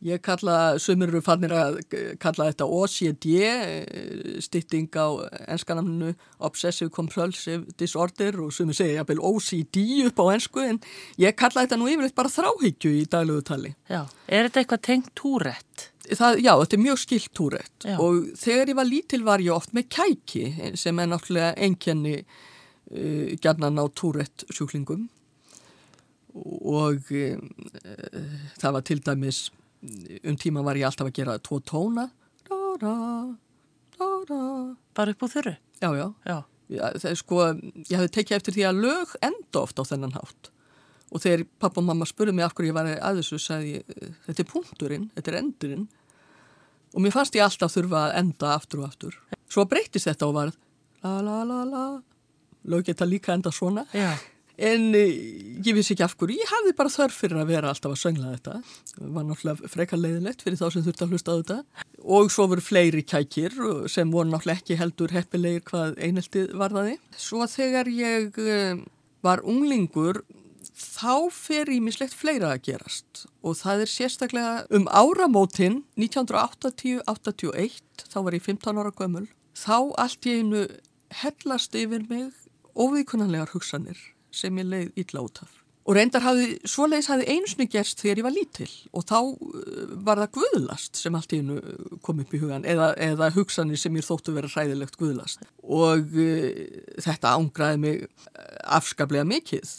Ég kalla, sumir eru fannir að kalla þetta OCD, eh, stytting á enskanamnu Obsessive Compulsive Disorder og sumir segja jafnvel OCD upp á ensku en ég kalla þetta nú yfirleitt bara þráhyggju í daglegu tali. Já. Er þetta eitthvað tengt túrætt? Það, já, þetta er mjög skilt túrætt og þegar ég var lítil var ég oft með kæki sem er náttúrulega einkenni uh, gjarnan á túrætt sjúklingum og uh, það var til dæmis um tíma var ég alltaf að gera tvo tóna da, da, da. Bara upp úr þurru? Já, já, Já. Er sko, ég hafði tekið eftir því að lög enda oft á þennan hátt og þegar pappa og mamma spurði mig af hverju ég var að þessu sagði ég, þetta er punkturinn, þetta er endurinn og mér fannst ég alltaf þurfa að enda aftur og aftur svo breytist þetta og var la la la la lög geta líka enda svona Já. En eh, ég vissi ekki af hverju. Ég hafði bara þörf fyrir að vera alltaf að söngla þetta. Það var náttúrulega frekar leiðilegt fyrir þá sem þurfti að hlusta á þetta. Og svo voru fleiri kækir sem voru náttúrulega ekki heldur heppilegir hvað eineltið varðaði. Svo þegar ég eh, var unglingur þá fer í mislegt fleira að gerast. Og það er sérstaklega um áramótin 1980-81 þá var ég 15 ára gömul þá allt í einu hellast yfir mig óvíkunanlegar hugsanir sem ég leið illa út af. Og reyndar hafði, svoleiðis hafði einsni gerst þegar ég var lítil og þá uh, var það guðlast sem allt í hennu kom upp í hugan eða, eða hugsanir sem ég þóttu vera hræðilegt guðlast. Og uh, þetta ángraði mig afskaplega mikið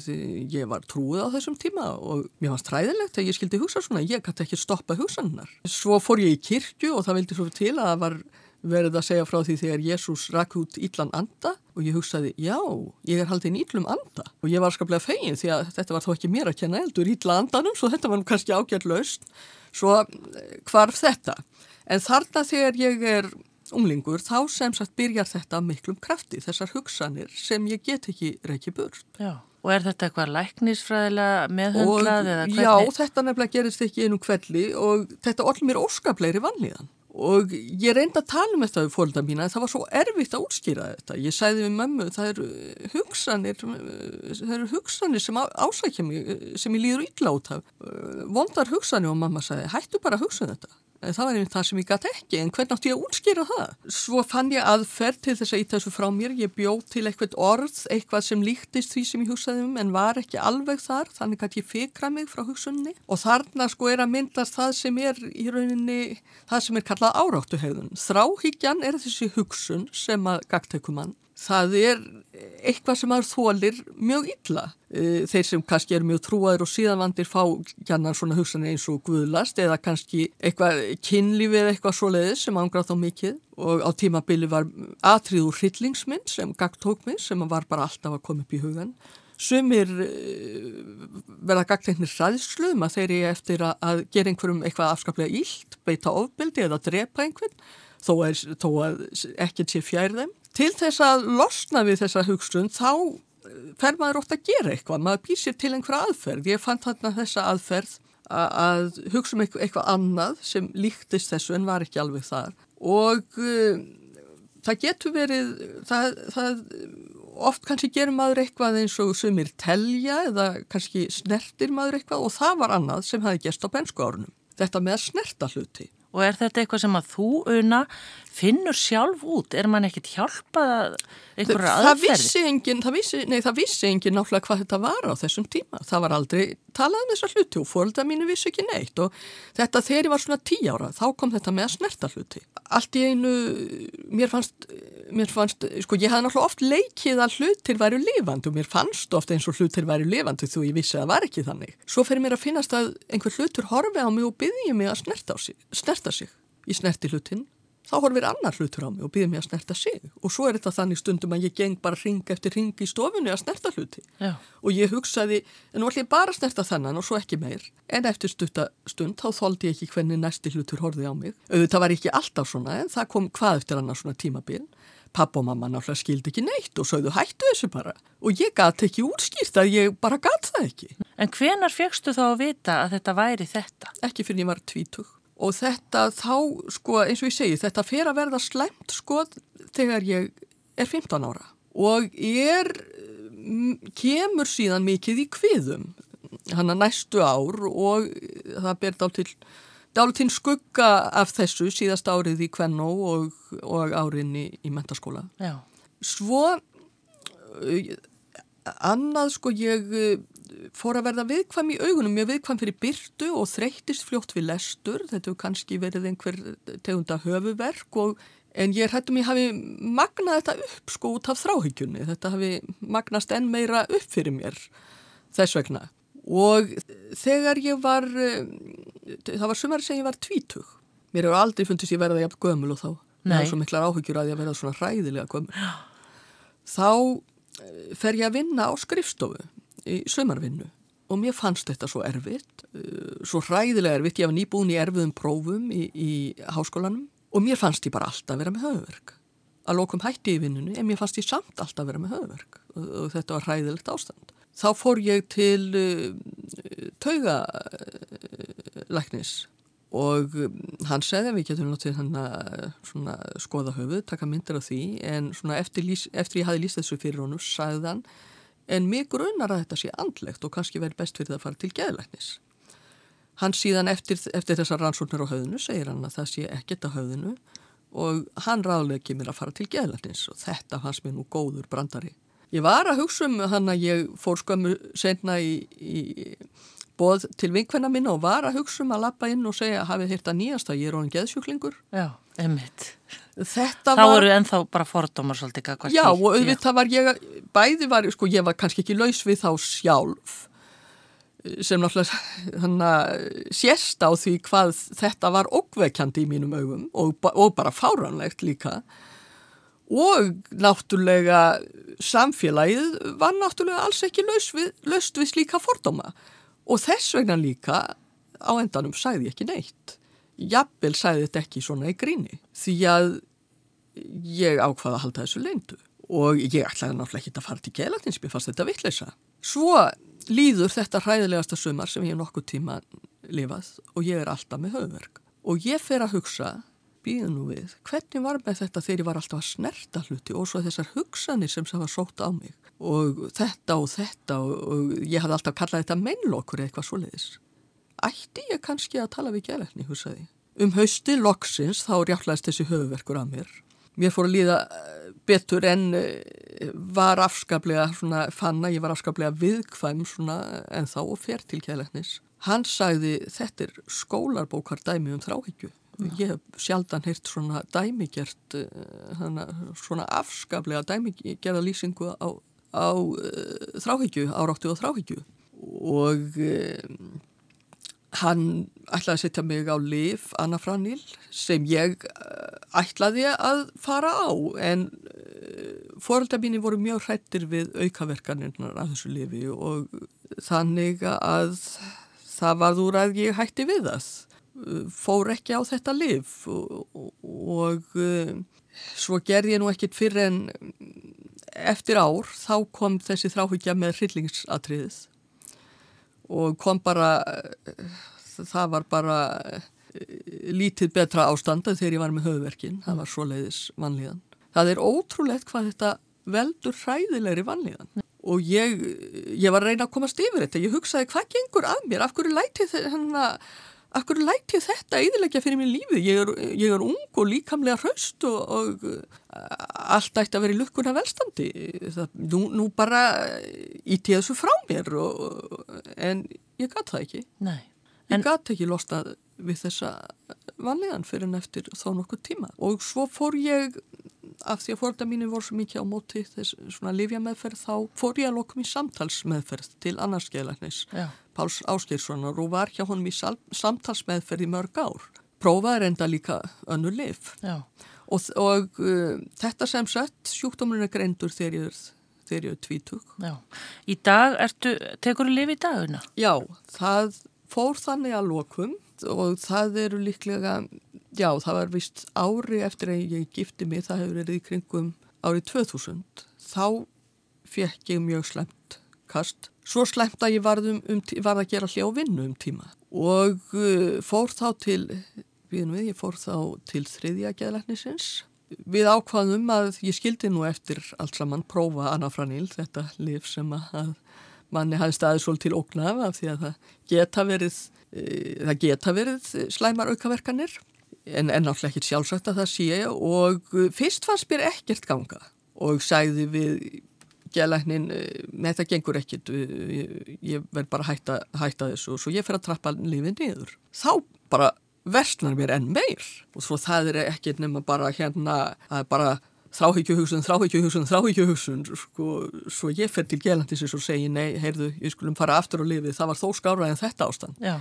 því ég var trúið á þessum tíma og mér fannst hræðilegt að ég skildi hugsa svona, ég gæti ekki stoppa hugsannar. Svo fór ég í kirkju og það vildi svo til að það var verið að segja frá því þegar Jésús rak út ítlan anda og ég hugsaði, já, ég er haldið ítlum anda og ég var skaplega fegin því að þetta var þó ekki mér að kenna eldur ítla andanum svo þetta var nú kannski ágjart laust svo hvarf þetta en þarna þegar ég er unglingur þá sem sagt byrjar þetta miklum krafti, þessar hugsanir sem ég get ekki reykja burt Já. Og er þetta eitthvað læknisfræðilega meðhundlað eða hvernig? já, þetta nefnilega gerist ekki einu kvelli og þetta orð mér óskapleiri vanlíðan og ég reyndi að tala um þetta við fólkna mína það var svo erfitt að útskýra þetta. Ég sæði við mömmu, það eru hugsanir það eru hugsanir sem ásækja mig, sem ég líður af. Vondar hugsanir og mamma sagði, hættu bara að hugsa um þetta það var einmitt það sem ég gæti ekki, en hvernig átti ég að útskýra það? Svo fann ég aðferð til þess að íta þessu frá mér, ég bjóð til eitthvað orð, eitthvað sem líktist því sem ég hugsaði um, en var ekki alveg þar, þannig að ég fikra mig frá hugsunni. Og þarna sko er að myndast það sem er í rauninni, það sem er kallað áráttuhegðun. Þráhyggjan er þessi hugsun sem að gagteikumann það er eitthvað sem maður þólir mjög illa. E, þeir sem kannski eru mjög trúaður og síðanvandir fá gjannan svona hugsanir eins og guðlast eða kannski eitthvað kynlífi eða eitthvað svoleiðis sem ángrað þá mikið og á tímabili var atriður hryllingsminn sem gagt tók mig sem var bara alltaf að koma upp í hugan. Sumir e, verða gagtegnir ræðsluðum að þeir eru eftir að gera einhverjum eitthvað afskaplega ílt, beita ofbildi eða drepa einhvern þó þó að ekkert sé fjær þeim til þess að losna við þessa hugsun þá eh, fer maður ótt að gera eitthvað, maður býr sér til einhverja aðferð. Ég fann þarna þessa aðferð að hugsa um eitthvað, annað sem líktist þessu en var ekki alveg þar og uh, það getur verið, það, það oft kannski gerir maður eitthvað eins og sumir telja eða kannski snertir maður eitthvað og það var annað sem hafi gæst á bensku árunum. Þetta með að snerta hluti. Og er þetta eitthvað sem að þú, Una, finnur sjálf út? Er mann ekkit hjálpað einhverja aðferði? Það vissi enginn, það vissi, nei það vissi enginn náttúrulega hvað þetta var á þessum tíma. Það var aldrei talað um þessa hluti og fólkda mínu vissi ekki neitt og þetta þegar ég var svona tí ára þá kom þetta með að snerta hluti. Allt í einu, mér fannst, mér fannst, sko ég hafði náttúrulega oft leikið að hlutir væru lifandi og mér fannst ofta eins og hlutir væru lifandi þú ég vissi að það var ekki þannig. Svo fer mér að finnast að einhver hlutur horfi á mig og byggja mig að snerta, sig, snerta sig í snerti hlutin þá horfir annar hlutur á mig og býðir mig að snerta sig. Og svo er þetta þannig stundum að ég geng bara ring eftir ring í stofunni að snerta hluti. Já. og ég hugsaði, en nú ætlum ég bara að snerta þennan og svo ekki meir. En eftir stund þá þóldi ég ekki hvernig næsti hlutur horfið á mig. Auðvitað var ekki alltaf svona en það kom hvað eftir annar svona tímabil. Pappa og mamma náttúrulega skildi ekki neitt og sögðu hættu þessu bara. Og ég gæti ekki útskýrt að ég bara gæti það ekki. En hvenar fegstu þá að vita að þetta væri þetta? Ekki fyrir ég var tvítug og þetta þá, sko, eins og ég segi, þetta fer að verða slemt, sko, þegar ég er 15 ára og ég er, kemur síðan mikið í kviðum, hann að næstu ár og það ber dál til, dál til skugga af þessu síðast árið í Kvennó og, og árinni í, í mentaskóla. Já. Svo, annað, sko, ég fór að verða viðkvam í augunum, mjög viðkvam fyrir byrtu og þreytist fljótt við lestur, þetta hefur kannski verið einhver tegunda höfuverk og, en ég hættum ég hafi magnað þetta upp sko út af þráhyggjunni, þetta hafi magnast enn meira upp fyrir mér þess vegna. Og þegar ég var, það var sumari sem ég var tvítug, mér hefur aldrei fundist ég verða jafn gömul og þá, það er svo miklar áhyggjur að ég verða svona hræðilega gömul, þá fer ég að vinna á skrifstofu í sömarvinnu og mér fannst þetta svo erfitt, uh, svo hræðilega erfitt, ég var nýbúin í erfiðum prófum í, í háskólanum og mér fannst ég bara alltaf vera með höfverk. Að lokum hætti í vinnunni en mér fannst ég samt alltaf vera með höfverk og, og þetta var hræðilegt ástand. Þá fór ég til uh, taugalæknis og um, hann segði að við getum náttúrulega að skoða höfuð, taka myndir af því en eftir, eftir ég hafi líst þessu fyrir honum sagði hann en mig grunar að þetta sé andlegt og kannski verið best fyrir það að fara til geðlæknis. Hann síðan eftir, eftir þessar rannsóknir á höfðinu segir hann að það sé ekkert á höfðinu og hann ráðlegi mér að fara til geðlæknis og þetta hans mér nú góður brandari. Ég var að hugsa um hann að ég fór skömmu senna í, í bóð til vinkvenna minna og var að hugsa um að lappa inn og segja hafið hirt að nýjast að ég er honum geðsjúklingur. Já, emitt. Þetta þá var... eru ennþá bara fordómar svolítið Já og auðvitað var ég bæði var, sko ég var kannski ekki laus við þá sjálf sem náttúrulega hana, sérst á því hvað þetta var okkveikjandi í mínum augum og, og bara fáranlegt líka. Og náttúrulega samfélagið var náttúrulega alls ekki laus við, laust við slíka fordóma og þess vegna líka á endanum sæði ekki neitt. Jafnvel sæði þetta ekki svona í gríni því að ég ákvaða að halda þessu leindu og ég ætlaði náttúrulega ekki að fara til gelatins, mér fannst þetta vittleisa. Svo líður þetta hræðilegasta sumar sem ég nokkuð tíma lifað og ég er alltaf með höfverk og ég fer að hugsa, býðu nú við, hvernig var með þetta þegar ég var alltaf að snerta hluti og svo þessar hugsanir sem það var sótt á mig og þetta og þetta og, ég hafði alltaf kallað þetta meinlokkur eitthvað svo leiðis. Ætti ég kannski að tala við gelatni, hugsaði ég um hausti loksins þá rjáttlæðist þessi höfuverkur að mér. Mér fór að líða eh, betur en eh, var afskaplega svona, fann að ég var afskaplega viðkvæm svona en þá og fer til kjæleiknis. Hann sagði þetta er skólarbókar dæmi um þráhyggju. Ég hef sjaldan heyrt svona dæmigert, hana, svona afskaplega dæmigerða lýsingu á, á uh, þráhyggju, áráttu og þráhyggju. Og um, hann ætlaði að setja mig á liv Anna Franil sem ég ætlaði að fara á. En fórölda mínu voru mjög hrættir við aukaverkanirnar af þessu lifi og þannig að það varð úr að ég hætti við það. Fór ekki á þetta liv og, og svo gerði ég nú ekkit fyrir en eftir ár þá kom þessi þráhyggja með hryllingsatriðið og kom bara, það var bara lítið betra ástanda þegar ég var með höfverkin, það var svo leiðis vanlíðan. Það er ótrúlegt hvað þetta veldur hræðilegri vanlíðan. Og ég, ég var að reyna að komast yfir þetta, ég hugsaði hvað gengur að mér, af hverju læti þetta, af hverju læti þetta eðilegja fyrir mér lífið, ég er, ég er ung og líkamlega hraust og, og allt ætti að vera í lukkuna velstandi, það, nú, nú bara íti þessu frá mér og, en ég gæti það ekki, Nei. Ég gæti ekki losnað við þessa vanlegan fyrir en eftir þá nokkuð tíma og svo fór ég af því að fórölda mínu voru svo mikið á móti þess svona livjameðferð þá fór ég að lokum í samtalsmeðferð til annarskeilæknis Páls Áskeirssonar og var hjá honum í samtalsmeðferð í mörg ár. Prófaði reynda líka önnu liv og, og uh, þetta sem sett sjúkdómurinn er greindur þegar ég er, þegar ég er tvítug. Já. Í dag ertu, tekur þú liv í daguna? Já, það fór þannig að lokum og það eru líklega, já það var vist ári eftir að ég gifti mig, það hefur verið í kringum árið 2000, þá fekk ég mjög slemt kast. Svo slemt að ég varð, um, varð að gera hljá vinnu um tíma og uh, fór þá til, við, ég fór þá til þriðja geðlæknisins. Við ákvaðum að ég skildi nú eftir allt saman prófa anafranil, þetta liv sem að manni hafði staðið svolítið til ógnaf af því að það geta verið það geta verið slæmar aukaverkanir. En ennáttúrulega ekki sjálfsagt að það sé og fyrst fannst mér ekkert ganga. Og sagði við gelæknin, með þetta gengur ekkert ég, ég verð bara að hætta, hætta þessu og svo ég fer að trappa lífið niður. Þá bara versnar mér enn meir. Og svo það er ekkert nema bara hérna, það er bara þráhyggjuhugsun, þráhyggjuhugsun, þráhyggjuhugsun sko, svo ég fer til gelandisins og segi nei, heyrðu, ég skulum fara aftur á lifið það var þó skárað en þetta ástand Já.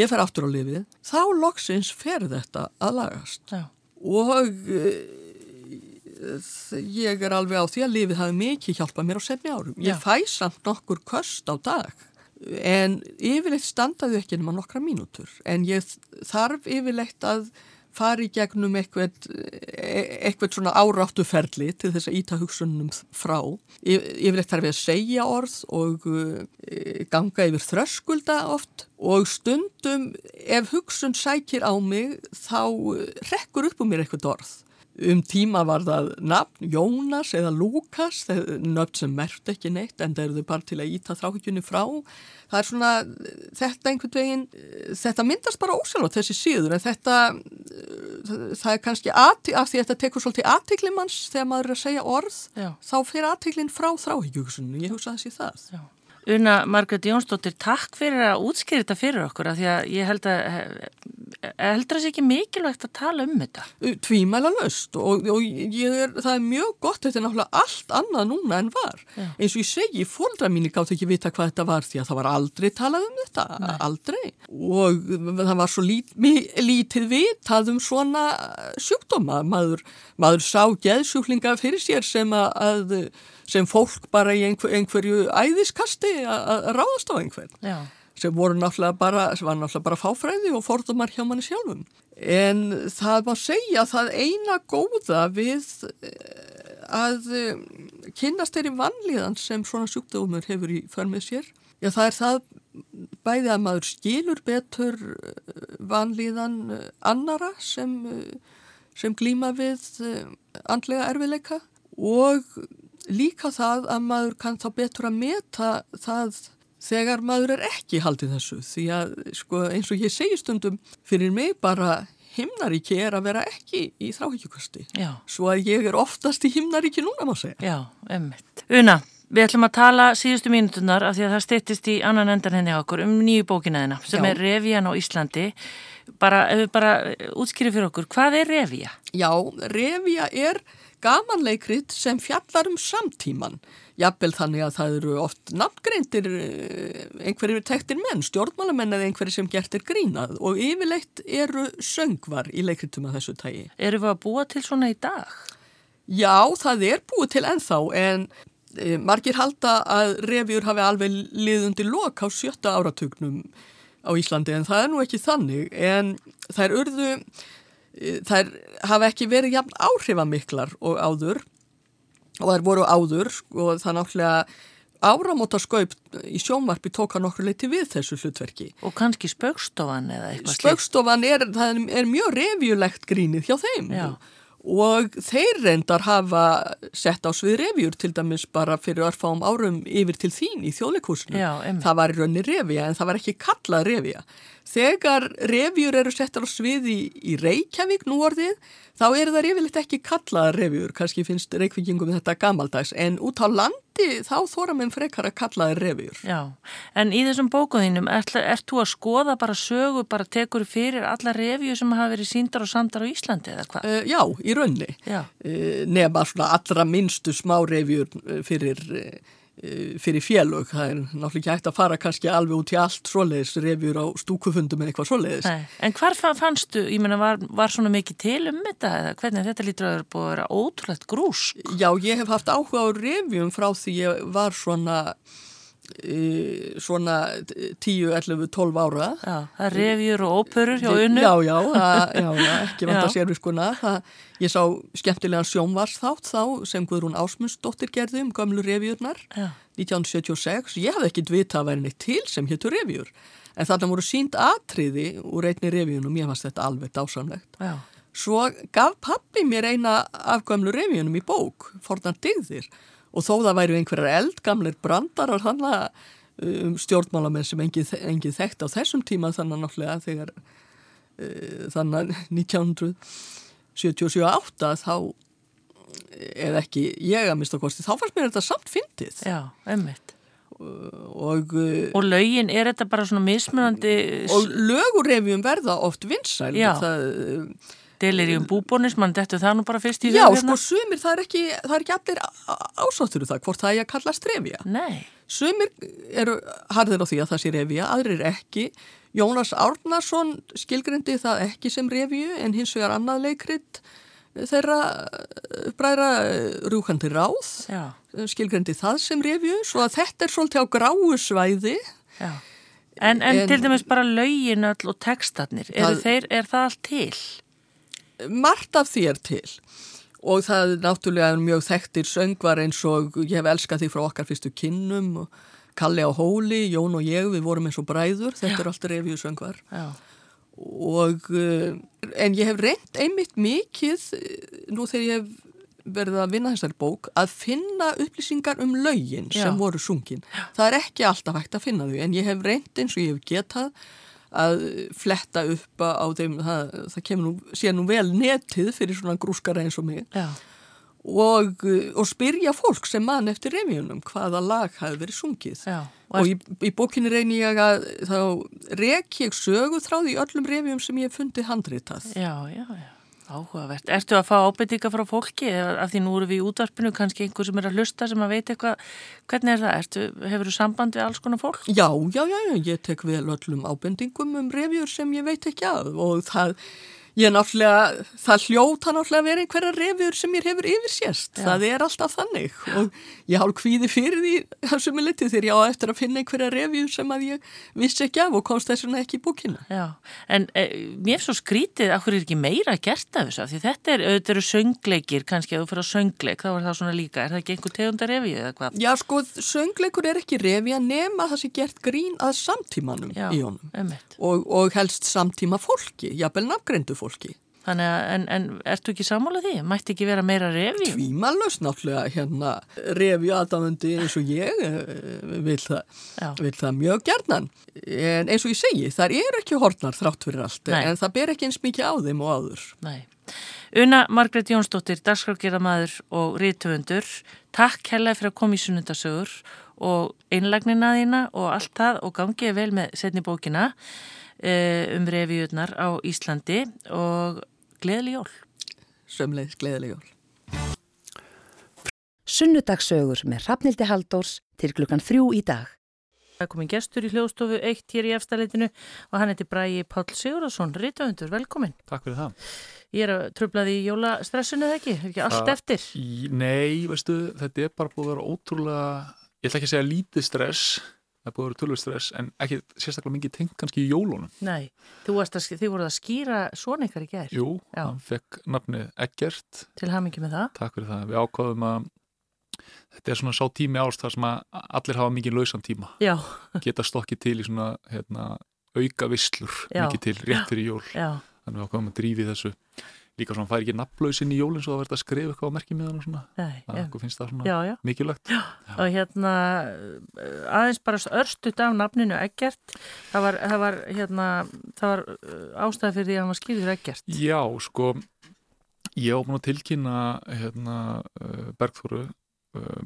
ég fer aftur á lifið, þá loksins fer þetta að lagast Já. og e, ég er alveg á því að lifið hafi mikið hjálpað mér á senni árum ég Já. fæ samt nokkur köst á dag en yfirleitt standaði ekki nema nokkra mínútur en ég þarf yfirleitt að fari gegnum eitthvað, eitthvað svona áráttuferli til þess að íta hugsunum frá. Yfirleitt þarf ég að segja orð og e, ganga yfir þröskulda oft og stundum ef hugsun sækir á mig þá rekkur upp um mér eitthvað orð. Um tíma var það nafn Jónas eða Lukas, nöfn sem mert ekki neitt en það eru þau bara til að íta þráhyggjunni frá. Það er svona, þetta einhvern veginn, þetta myndast bara ósjálf þessi síður en þetta, það er kannski að, af því að þetta tekur svolítið aðtiklimanns þegar maður er að segja orð, Já. þá fyrir aðtiklinn frá þráhyggjugsunni, ég hugsa sé það. Já. Una Margret Jónsdóttir, takk fyrir að útskýra þetta fyrir okkur af því að ég held að heldur það sé ekki mikilvægt að tala um þetta. Tvímæla löst og, og ég er, það er mjög gott, þetta er náttúrulega allt annað núna en var. Já. Eins og ég segi, fóldra mín gátt ekki vita hvað þetta var því að það var aldrei talað um þetta, Nei. aldrei. Og það var svo lít, lítið vitað um svona sjúkdóma. Maður, maður sá geðsjúklinga fyrir sér sem að sem fólk bara í einhver, einhverju æðiskasti að ráðast á einhvern Já. sem voru náttúrulega bara, var náttúrulega bara fáfræði og fordumar hjá manni sjálfum. En það má segja að það eina góða við eh, að eh, kynast þeirri vanlíðan sem svona sjúkdómur hefur í förmið sér. Já, það er það bæði að maður skilur betur eh, vanlíðan annara sem, sem glýma við andlega erfileika og líka það að maður kann þá betur að meta það þegar maður er ekki haldið þessu því að sko, eins og ég segi stundum fyrir mig bara himnaríki er að vera ekki í þráhyggjukasti. Já. Svo að ég er oftast í himnaríki núna, má segja. Já, emmitt. Una, við ætlum að tala síðustu mínutunar af því að það styttist í annan endan henni á okkur um nýju bókina þeina sem Já. er Revían á Íslandi. Bara, ef við bara útskýrið fyrir okkur, hvað er Revíja? Já, Revia er gamanleikrit sem fjallar um samtíman. Jafnvel þannig að það eru oft nafngreindir eh, einhverjir tektir menn, stjórnmálamenn eða einhverjir sem gert er grínað og yfirleitt eru söngvar í leikritum af þessu tægi. Erum við að búa til svona í dag? Já, það er búið til ennþá en e, margir halda að revjur hafi alveg liðundi lok á sjötta áratugnum á Íslandi en það er nú ekki þannig en þær urðu, e, þær hafa ekki verið jafn áhrifamiklar og áður og þær voru áður og það náttúrulega áramóta skaup í sjónvarpi tóka nokkur leiti við þessu hlutverki. Og kannski spaukstofan eða eitthvað? Spaukstofan er, það er mjög revjulegt grínið hjá þeim Já. og þeir reyndar hafa sett á svið revjur til dæmis bara fyrir örfáum árum yfir til þín í þjóðleikúsinu. Það var í rauninni revja en það var ekki kallað revja. Þegar revjur eru settar á svið í, í Reykjavík nú orðið þá eru það yfirleitt ekki kallaða revjur, kannski finnst reykvíkingum þetta gamaldags en út á landi þá þóra menn frekar að kallaða revjur. Já, en í þessum bókuðinum, ert, ert þú að skoða bara sögu, bara tekur fyrir alla revju sem hafa verið síndar og samdar á Íslandi eða hvað? Uh, já, í raunni. Já. Uh, nema svona allra minnstu smárefjur uh, fyrir, uh, fyrir félög. Það er náttúrulega ekki hægt að fara kannski alveg út í allt svoleiðis revjur á stúkufundum eða eitthvað svoleiðis. Nei. En hvar fa- fannstu, ég meina, var, var svona mikið til um þetta hvernig þetta lítur að vera búið að vera ótrúlegt grús? Já, ég hef haft áhuga á revjum frá því ég var svona, svona 10, 11, 12 ára. Já, það er revjur og óperur hjá unnu. Já, já, <laughs> það, já, já, ekki vant að sérviskuna. Það, ég sá skemmtilegan sjónvarsþátt þá sem Guðrún Ásmundsdóttir gerði um gömlu revjurnar. Já. 1976, ég hafði ekkit vita að væri neitt til sem héttu revjur en þarna voru sínt atriði úr einni revjunum, ég fannst þetta alveg dásamlegt Já, svo gaf pappi mér eina af gömlu revjunum í bók forðan digðir og þó það væru einhverjar eldgamlir brandarar þannig um, stjórnmálamenn sem engið, engið þekkt á þessum tíma þannig náttúrulega þegar uh, þannig 1977-8 þá eða ekki ég að mista kosti, þá fannst mér þetta samt fyndið já, einmitt. og, uh, Og lögin, er þetta bara svona mismunandi og lögurrefjum verða oft vinsæl það, delir í um búbónis, mann dettu það nú bara fyrst í já, hug sko sumir það er ekki það er ekki allir ásáttur um það hvort það er að kalla strefja Nei, sumir eru harðir á því að það sé refja aðrir ekki. Jónas Árnason skilgrindi það ekki sem refju en hins vegar annað leikrit þeirra eh, bræðra eh, rjúkandi ráð já, skilgrindi það sem refju svo að þetta er svolítið á gráu svæði. Já. En, en, En- til dæmis bara lögin öll og textatnir, eru Það- þeir, er það allt til? Margt af því er til. Og það er náttúrulega mjög þekktir söngvar eins og ég hef elskað því frá okkar fyrstu kinnum og Kalli á hóli, Jón og ég, við vorum eins og bræður, þetta er alltaf review söngvar Já, og uh, en ég hef reynt einmitt mikið eh, nú þegar ég hef verið að vinna þessari bók að finna upplýsingar um Já. sem voru sungin. Það er ekki alltaf hægt að finna þau en ég hef reynt eins og ég hef getað að fletta upp á þeim, það, það kemur nú, sé nú vel netið fyrir svona grúskara eins og mig og, og spyrja fólk sem mann eftir revjunum hvaða lag hafi verið sungið. já. Og í, í bókinni reyni ég að þá rek ég sögu þráð í öllum revjum sem ég hef fundið handritað. Já, já, já. Áhugavert. Ertu að fá ábyrtinga frá fólki af því nú eru við í útvarpinu kannski einhver sem er að hlusta sem að veit eitthvað hvernig er það? Ertu, hefur þú samband við alls konar fólk? Já, já, já, ég tek vel öllum ábendingum um revjur sem ég veit ekki að og það, ég náttúrulega, það hljóta náttúrulega að vera einhverja revjur sem mér hefur yfirsést. Já. Það er alltaf þannig og ég hálf kvíði fyrir því þessum er litið þegar ég á eftir að finna einhverja revjur sem að ég vissi ekki af og komst þess vegna ekki í bókina. Já, en e, mér er svo skrítið að hverju er ekki meira gert af þessu því þetta er, auðvitað eru söngleikir kannski að þú fyrir að söngleik þá er það svona líka, er það ekki einhver tegundar revið eða hvað? Já, sko, söngleikur er ekki revja nema það sé gert grín að samtímanum Já, í honum og, og helst samtíma fólki, jafnvel nafngreindu fólki. Þannig að, en, en ertu ekki sammálað því? Mætti ekki vera meira revi? Tvímalust náttúrulega hérna revi aðdáðandi eins og ég eh, vil það, vil það mjög gerðnan. En eins og ég segi, þar er ekki hortnar þrátt fyrir allt, Nei. en það ber ekki eins mikið á þeim og áður. Nei. Una Margret Jónsdóttir, dagskrafgerðamæður og rítufundur, takk hella fyrir að koma í sunnundasögur og einlagnina þína og allt það og gangið vel með setni bókina um reviðunar á Íslandi og gleðileg jól. Sömleis gleðileg jól. Sunnudagsögur með Rafnildi Haldórs til klukkan þrjú í dag. Það komin gestur í hljóðstofu eitt hér í efstaleitinu og hann heiti Bræi Pál Sigurðarsson, Rítaundur, velkomin. Takk fyrir það. Ég er að tröflaði í jólastressinu eða ekki? Er ekki allt eftir? Í, nei, veistu, þetta er bara búið að vera ótrúlega, ég ætla ekki að segja lítið stress, það búið að vera tölvur stress, en ekki sérstaklega mikið tengt kannski í jólunum. Nei, þú voruð að skýra svona ykkar í gerð. Jú, Já. hann fekk nafnið Eggert. Til hamingi með það. Takk fyrir það. Við ákvaðum að þetta er svona sá tími ást þar sem að allir hafa mikið lausan tíma Já. <laughs> geta stokkið til í svona hérna, auka visslur mikið til rétt fyrir jól Já. þannig að við ákvæmum að drífi þessu líka svona fær ekki nafnlausin í jólinn svo að verða að skrifa eitthvað á merkimiðan og svona. Það finnst það svona já, mikilvægt. Já. og hérna aðeins bara örstut af nafninu Eggert. Það var, það var, hérna, það var uh, ástæði fyrir því að hann var skýður Eggert. Já, sko ég áfum að tilkynna hérna, uh, Bergþóru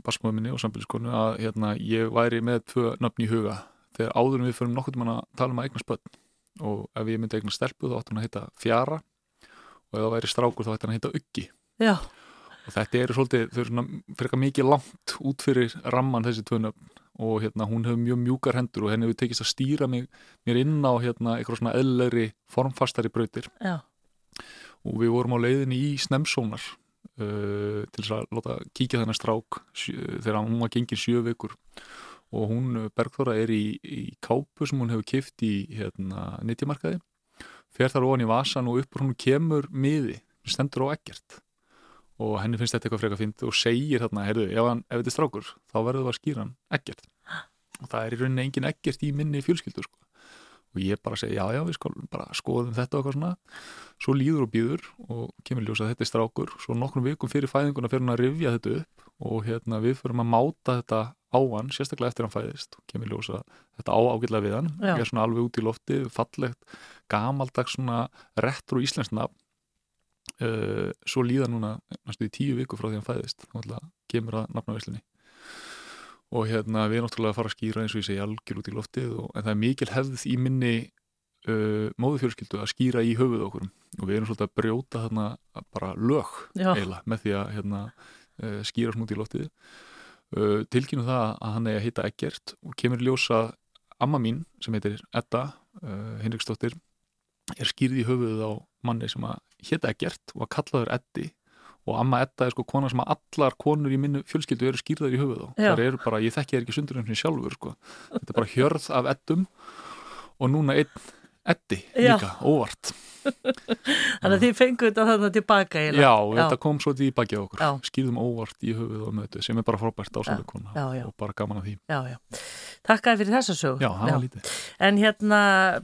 basmóðminni og samfélagskonu að hérna, ég væri með tvö nöfn í huga. Þegar áðurum við fyrir nokkur mann að tala um að eigna spöld og ef ég myndi eigna stelpu þá áttum hann að heita Fjara og ef það væri strákur þá ætti hann að heita Uggi. Já. og þetta eru svolítið þau eru svona eitthvað mikið langt út fyrir ramman þessi tvö nöfn. Og hérna hún hefur mjög mjúkar hendur og henni hefur tekist að stýra mig, mér inn á hérna eitthvað svona eðlegri formfastari brautir. Já. og við vorum á leiðinni í Snemsónar uh, til þess að láta kíkja þennan strák þegar hún var gengið sjö vikur. Og hún, uh, Bergþóra, er í, í kápu sem hún hefur kift í hérna, nýttjamarkaði fer þar ofan í vasan og uppur hún kemur miði, stendur á ekkert og henni finnst þetta eitthvað frekar fint og segir þarna, heyrðu, ef, ef þetta er strákur þá verður það að skýra hann ekkert og það er í rauninni engin ekkert í minni fjölskyldu sko. Og ég bara segi já já við sko bara skoðum þetta og eitthvað svona. Svo líður og býður og kemur ljósa að þetta er strákur. Svo nokkrum vikum fyrir fæðinguna fyrir hann að rivja þetta upp og hérna við fyrir að máta þetta á hann sérstaklega eftir hann fæðist. Og kemur ljósa þetta á ágætlega við hann. Já. er svona alveg út í lofti, fallegt gamaldags svona retro íslensna uh, svo líða núna næstu í tíu viku frá því hann fæðist. Þá kemur að nafnavíslinni og hérna við erum náttúrulega að fara að skýra eins og ég segi algjör út í loftið og, en það er mikil hefð í minni uh, móðufjölskyldu að skýra í höfuð okkur. Og við erum svolítið að brjóta þarna bara lög eiginlega með því að hérna, uh, skýra út í loftið. Uh, tilkynum það að hann er að heita Eggert og kemur ljósa amma mín sem heitir Edda uh, Henriksdóttir er skýrð í höfuðið á manni sem að hétta Eggert og að kallaður Eddi. Og amma Edda er sko kona sem að allar konur í minnu fjölskyldu eru skýrðar í höfuð á. Þar eru bara, ég þekki þær ekki sundur eins og sjálfur sko. þetta er bara hjörð af Eddum og núna einn Eddi líka, óvart Þannig að þið fengu þetta þannig tilbaka eiginlega. Já, þetta kom svo til í bakið á okkur Já. skýrðum óvart í höfuð og mötu sem er bara frábært ásæðu kona Já, já. og bara gaman að því Já, já. Takkaði fyrir þessa sög. Já, En hérna,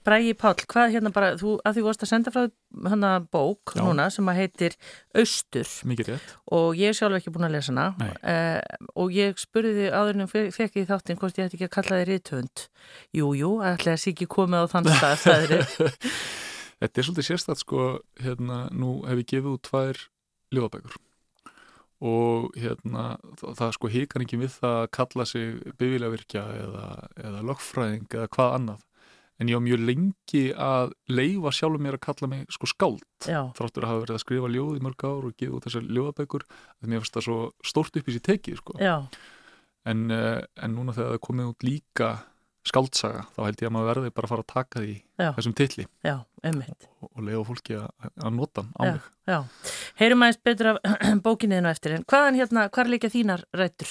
Brægi Páll, hvað hérna bara, þú, að því vorst að senda frá hana bók Já. núna sem að heitir rétt og ég er sjálf ekki búin að lesa hana uh, og ég spurði því áður en fe- fekk ég þáttinn hvort ég ætti ekki að kalla þið rithönd. Jú, jú, ætla að sé ekki komið á þann stað. <laughs> Þetta er svolítið sérstætt sko, hérna, nú hef ég gefið út tvær ljóðabækur. Og hérna, það, það sko hikar ekki við það að kalla sig bifilavirkja eða, eða lögfræðing eða hvað annað. En ég á mjög lengi að leifa sjálfur mér að kalla mig sko skáld. Já, þráttur að hafa verið að skrifa ljóð í mörg ár og gefa út þessar ljóðabækur að mér finnst það svo stórt upp í sér tekið sko. en, uh, en núna þegar það komið út líka skáldsaga þá held ég að maður verði bara að fara að taka því Já. þessum titli já, og, og leiða fólki að, að nota hann á mig já. Heyrum aðeins betur af <clears throat> bókinniðinu eftir en hvaðan hérna, hvar líka þínar rættur?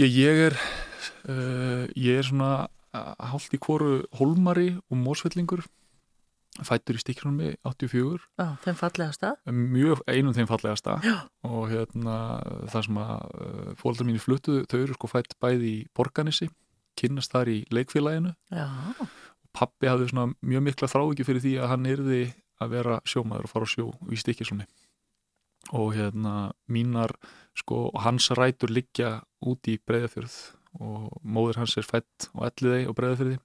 ég, ég er uh, ég er svona uh, hálft í hvoru holmari og mósvellingur fættur í stikkrunum 84 Já, þeim fallega stað. mjög einum þeim fallegasta Já. og hérna það sem að uh, fóldar mínu fluttu, þau eru sko fætt bæði í Borganissi, kynnast þar í leikfélaginu. Já, pappi hafði svona mjög mikla þráiki fyrir því að hann yrði að vera sjómaður og fara á sjó í stikkislunni og hérna mínar sko hans rætur liggja út í breyðafjörð og móður hans er fætt og elliði og breyðafjörði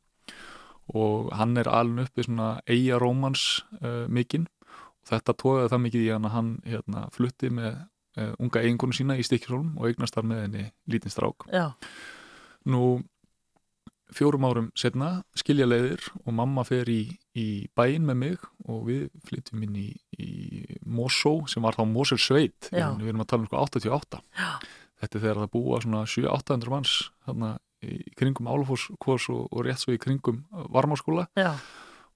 og hann er alveg uppið svona eiga rómans uh, mikinn. Og þetta tóði það mikið í hann að hann hérna, flutti með uh, unga eigingonu sína í Stikkirsólum og eignast þar með henni lítinn strák. Já, Nú fjórum árum setna skilja leiðir og mamma fer í, í bæinn með mig og við flytjum inn í, í Mosó sem var þá Mosel Sveit Já. við erum að tala um sko 88 Já. þetta er þegar það búa svona 700-800 manns þarna í kringum Álafoss og, og rétt svo í kringum varmáskóla já,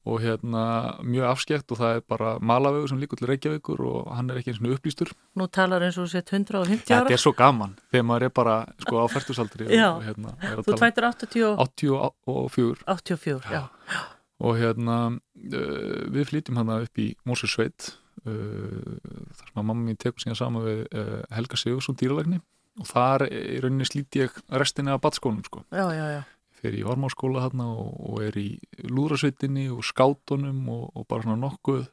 og hérna mjög afskekt og það er bara malavegu sem líkur til Reykjavíkur og hann er ekki eins og upplýstur nú talar eins og þú sett 150 ára. þetta er svo gaman þegar maður er bara sko á færtusaldri og, Já. og hérna er að Þú tala tvættur 80 og 84 84, já. og hérna uh, við flytjum hana upp í Mósursveit uh, þar sem að mamma mín tekur síðan saman við uh, Helga Sigursson dýralegni og þar í rauninni slíti ég restinni af batskónum sko Já, já, já. Fer í varmáskóla þarna og, og er í lúðrasveitinni og skátunum og, og bara svona nokkuð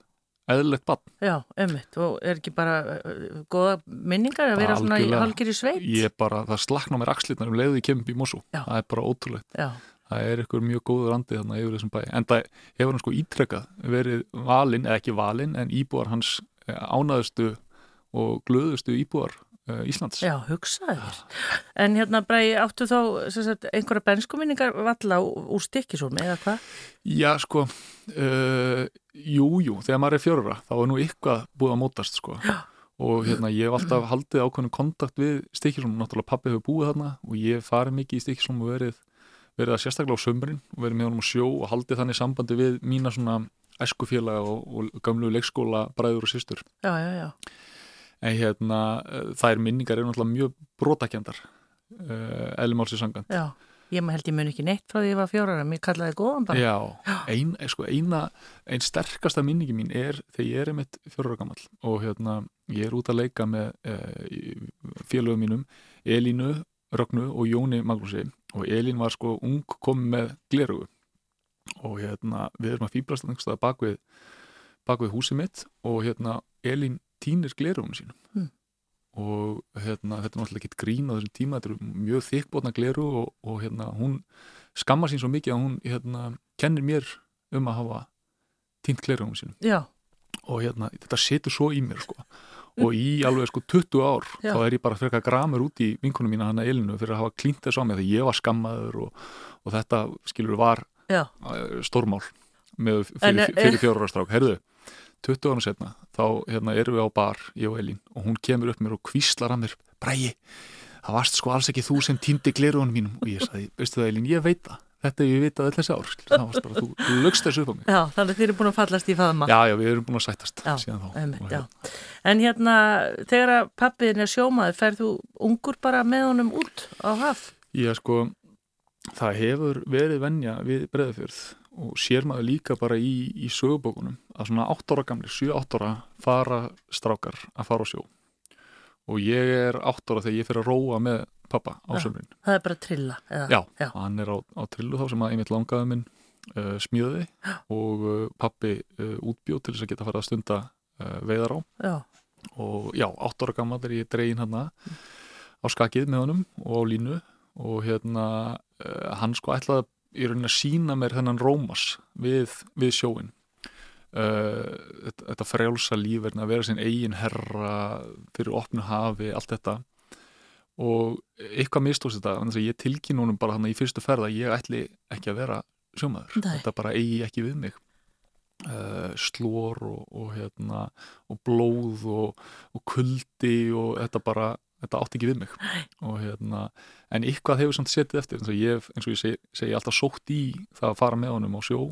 eðlegt bann. Já, emmitt. Og er ekki bara uh, góða minningar að Bara vera svona algjörlega. halgir í sveit? Ég bara, það slakna mér axlirnar um kemur upp í Mosú. Já. Það er bara ótrúlegt. Já, Það er ykkur mjög góður andið þarna yfir þessum bæ. En það hefur hann sko ítrekkað verið valinn, eða ekki valinn, en íbúar hans eh, ánaðustu og glöðustu íbúar Íslands. já, hugsaði þér. En hérna, Bræði, áttu þá sagt, einhverja benskuminningar valla úr, stikkisólmi eða hvað? Já, sko, uh, jú, jú, þegar maður er fjörura, þá er nú eitthvað búið að mótast, sko. Já. Og hérna, ég hef alltaf haldið ákveðnum kontakt við Stikkislóm, náttúrulega pappi hefur búið þarna og ég farið mikið í Stikkislóm og verið, verið að sérstaklega á sömurinn og verið með honum á sjó og haldið þannig sambandi við mína svona æskufélaga og, og gamlu leikskóla bræður og systur. Já, já, já. En hérna, uh, þær minningar eru náttúrulega mjög brotakendar, uh, eðlumálsið sangant. Já, ég maður held ég mun ekki neitt frá því ég var fjórara, mér kallaði góðan bara. Já, ein, sko, eina, ein sterkasta minningi mín er þegar ég er einmitt fjörur gammal og hérna, ég er út að leika með uh, félögum mínum Elínu, Rögnu og Jóni Magnúsi og Elín var sko ung komið með glerugu og hérna, við erum að fýblast einhverstað bak við, bak við húsið mitt og hérna, Elín týnir glerugunum sínum Mm. og hérna, þetta er náttúrulega ekki grín á þessum tíma, þetta eru mjög þykbótna gleru og, og hérna, hún skammar sín svo mikið að hún hérna, kennir mér um að hafa týnt glerugum sínum Já, og hérna, þetta setur svo í mér sko. og í alveg sko 20 ár Já. þá er ég bara frekar gramur út í vinkunum mína hana Elinu fyrir að hafa klínt þess á mig þegar ég var skammaður og, og þetta skilur var já, uh, stórmál með fyrir, eh, fyrir fjórarstrák herðu, 20 ára setna þá hérna, erum við á bar, ég og Elín og hún kemur upp mér og kvíslar að mér Bræi, það varst sko alls ekki þú sem týndi glerugunum mínum. Og ég sagði, veistu það Elín, ég veit það. Þetta hef ég vitað öll þessi ár það varst bara, þú, þú lögst þessu upp á mig. Já, þannig að þið eru búin að fallast í faðma. já, já, við erum búin að sættast Já, Og já. hérna, En hérna, þegar að pappiðin er sjómaður, ferð þú ungur bara með honum út á haf? Já, sko, það hefur verið venja við breðafjörð og sér maður líka bara í, í sögubókunum að svona 8 ára gamli, 7-8 ára fara strákar að fara á sjó og ég er 8 ára þegar ég fyrir að róa með pappa á sömurinn. Það er bara trilla, eða? Já, Já. hann er á, á trillu þá sem að einmitt langaði minn uh, smíðaði og uh, pappi uh, útbjóð til þess að geta farið að stunda veiðar á Já, og já, 8 ára gammal er ég dregin hann á skakið með honum og á línu og hérna hann sko ætlaði í rauninni að sína mér þennan rómas við, við sjóin uh, þetta, þetta frjálsa líf að vera sinn eigin herra fyrir opnu hafi, allt þetta. Og eitthvað mistóðs þetta þannig að ég tilkynna honum bara hann í fyrstu ferð að ég ætli ekki að vera sjómaður. Nei. þetta bara eigi ekki við mig. Uh, slór og, og hérna og blóð og, og kuldi og þetta bara þetta átti ekki við mig. Og hérna en eitthvað hefur samt setið eftir. Eins og ég, eins og ég segi, segi alltaf sótt í það að fara með honum á sjó.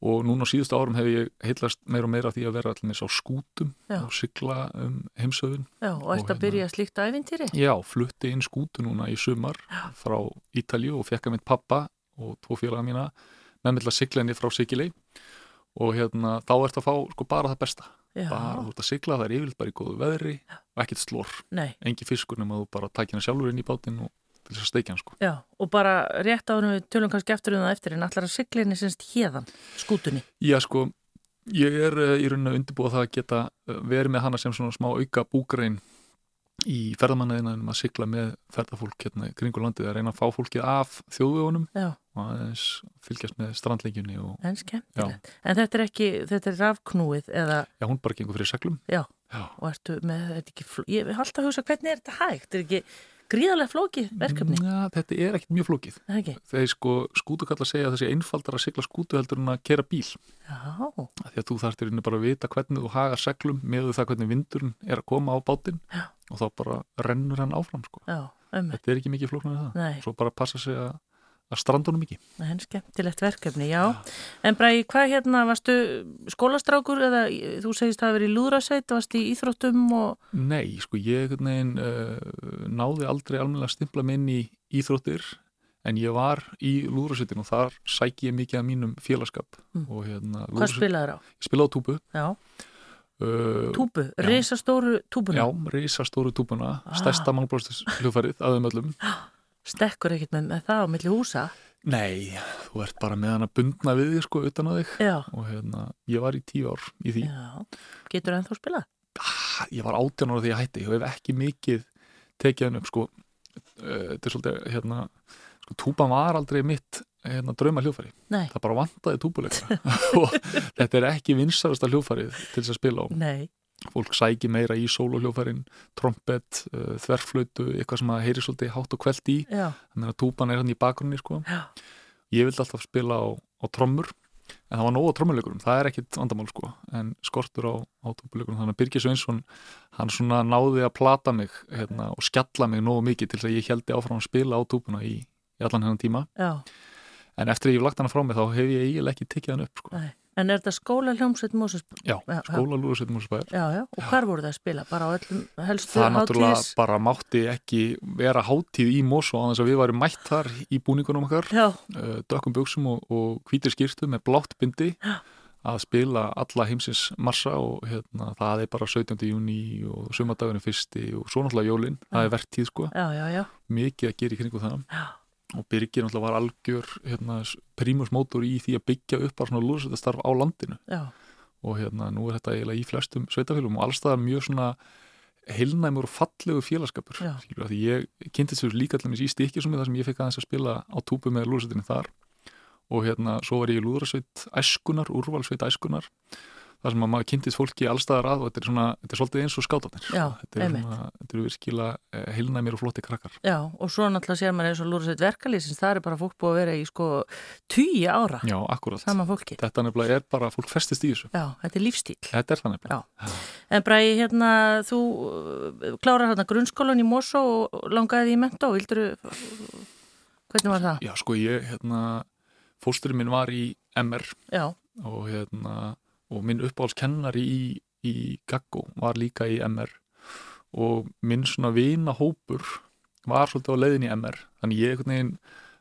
Og núna á síðustu árum hef ég heillast meira og meira því að vera allir á skútum Já. og sigla um heimsöðun já, og ert að hérna- byrja slíkt ævintýri? Já, flutti inn skútu núna í sumar frá Ítalju og fekk að mitt pappa og tvo félaga mína með að sigla henni frá Sigilei og hérna þá ert að fá sko bara það besta Já, bara þú ert að sigla, það er yfirleitt bara í góðu veðri og ekkert slór, nei, engi fiskur nema þú bara takir hann sjálfur inn í bátinn og til þess að steikja hann sko. já, og bara rétt á hennu tölum kannski eftir um það eftir en allar að siglinni semst hérðan, skútunni. Já sko, Ég er uh, í rauninu að undirbúa það að geta uh, verið með hana sem svona smá auka búgrein í ferðamannaðinanum að sigla með ferðafólk hérna kringu landið að reyna að fá fólkið af þjóðvögunum Já, og aðeins fylgjast með strandleikjunni og en skemmtilegt. En þetta er ekki, þetta er rafknúið eða, já, hún bara gengur fyrir seglum. já, Já, og ertu með, þetta er ekki, ég alltaf að hugsa hvernig er þetta hægt? Er ekki gríðarlega flókið verkefni? ja, þetta er ekkit mjög flókið. Er ekki? Þegar sko skútukalla segja þessi einfaldar að sigla skútu heldur en að kera bíl. Já, Því að þú þarftir inni bara að vita hvernig þú hagar seglum með það hvernig vindurinn er að koma á bátinn Já. og þá bara rennur hann áfram sko. já, Þetta er ekki mikið flóknar en það. Nei. Svo bara passa sig að, að strandunum ekki. En skemmtilegt verkefni, já. En Bræði, hvað hérna, varstu skólastrákur eða þú segist að vera í lúðrasveit, varstu í íþróttum og... Nei, sko ég veginn uh, náði aldrei almennilega að stimpla mig inn í íþróttir en ég var í lúðrasveitin og þar sæki ég mikið af mínum félagskap Mm. og hérna Hvað spilaður á? Ég spilaði á túbu Já, uh, túbu, risastóru túbuna. Já, risastóru túbuna, Ah. stærsta mannblóðstis hljófarið að þeim öllum <gasps> Stekkur ekkert með, með það á milli húsa. Nei, þú ert bara með hana bundna við þig sko utan á þig. Já, og hérna, ég var í tíu ár í því. Já. Getur ennþá spilað? ah, ég var átján ára því ég hætti. Og hef ekki mikið tekið hann upp sko. Uh, þetta er svolítið hérna sko, túban var aldrei mitt hérna, drauma hljófari, Nei, það bara vantaði túbuleika <laughs> og þetta er ekki vinsarasta hljófarið til þess að spila á nei. Fólk sæki meira í sóluhljófarin trompet, uh, þverflötu eitthvað sem að heyri svolítið hátt og kveld í. Já, þannig að túban er hann í bakgrunni sko. Ég vildi alltaf spila á, á trommur en það var nóg á trommuleikurum, það er ekkit vandamál sko, en skortur á, á túbuleikurum þannig að Birgir Sveinsson hann svona náði að plata mig hérna, og skjalla mig nógu mikið til þess að ég heldi áfram að spila á túbuna í, í allan hennan tíma, já, en eftir að ég hef lagt hana frá mig þá hef ég eiginlega ekki tekið hann upp sko. nei. En er þetta skóla hljómsveit Mósus? já, Já, já. skóla og spæðir Já, já. Og hvar voru það að spila? Bara á öllum helstu það náttúrulega hátíðis? bara mátti ekki vera hátíð í Mosó á þess að við varum mætt þar í búningunum okkar Já, uh, dökkum buksum og, og hvítir skýrtu með blátt bindi að spila alla heimsins massa og hérna, það er bara 17. júni og sumadagunni fyrsti og svo náttúrulega jólin, það er verðtíð sko já, já, já. mikið að gera í kringu það Já. Og Birgir náttúrulega var algjör hérna, prímusmótor í því að byggja upp bara svona lúðsveitastarf á landinu. Já, og hérna nú er þetta eiginlega í flestum sveitafélum og allstaðar mjög svona heilnæmur og fallegu félagskapur skilur, því ég kynntist þessu líka allir í stikkisum þar sem ég fekk aðeins að spila á túpu með lúðsveitinni þar. Og hérna svo var ég í lúðrasveit æskunar, úrvalsveit æskunar þar sem að maður kynntist fólki allstaðar að og þetta er svona, þetta er svolítið eins og skátarnir Já, þetta, er svona, þetta eru virkilega eh, heilnæmir og flotti krakkar já. Og svo náttúrulega sér maður eins og lúrasveit verkalýsins, það er bara fólk búið að vera í sko tugi ára, Já, akkurat, sama fólki. þetta nefnilega er bara fólk festist í þessu, Já, þetta er lífstíl. þetta er það nefnilega. En Bræði, hérna, þú uh, klárar hérna grunnskólan í Mosó og langaði í mentó, vildur hvernig var það? Já, sko ég, hérna fósturinn minn var í MR Já, og hérna og minn uppáhaldskennari í, í Gaggo var líka í MR og minn svona vina hópur var svolítið á leiðin í MR þannig ég einhvern veginn,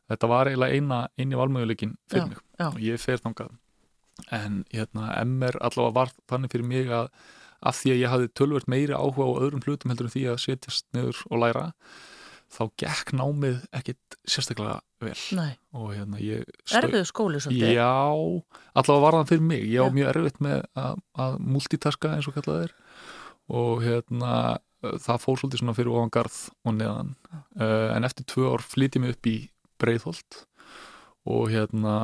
þetta var eiginlega eina eini valmöguleikin fyrir Já, mig. já. og ég fer þangað. En hérna MR allavega var þannig fyrir mig að af því að ég hafði tölvert meiri áhuga á öðrum hlutum heldur en því að setjast niður og læra þá gekk námið ekkit sérstaklega vel. Nei, og hérna ég erfiðu skóli svolítið. Já, allavega var það fyrir mig. Ég Já. mjög erfitt með að, að multitaska eins og kallað er. Og hérna uh, það fór svolítið svona fyrir ofan garð og neðan. Uh, en eftir tvö ár flytið mig upp í Breiðholt. Og hérna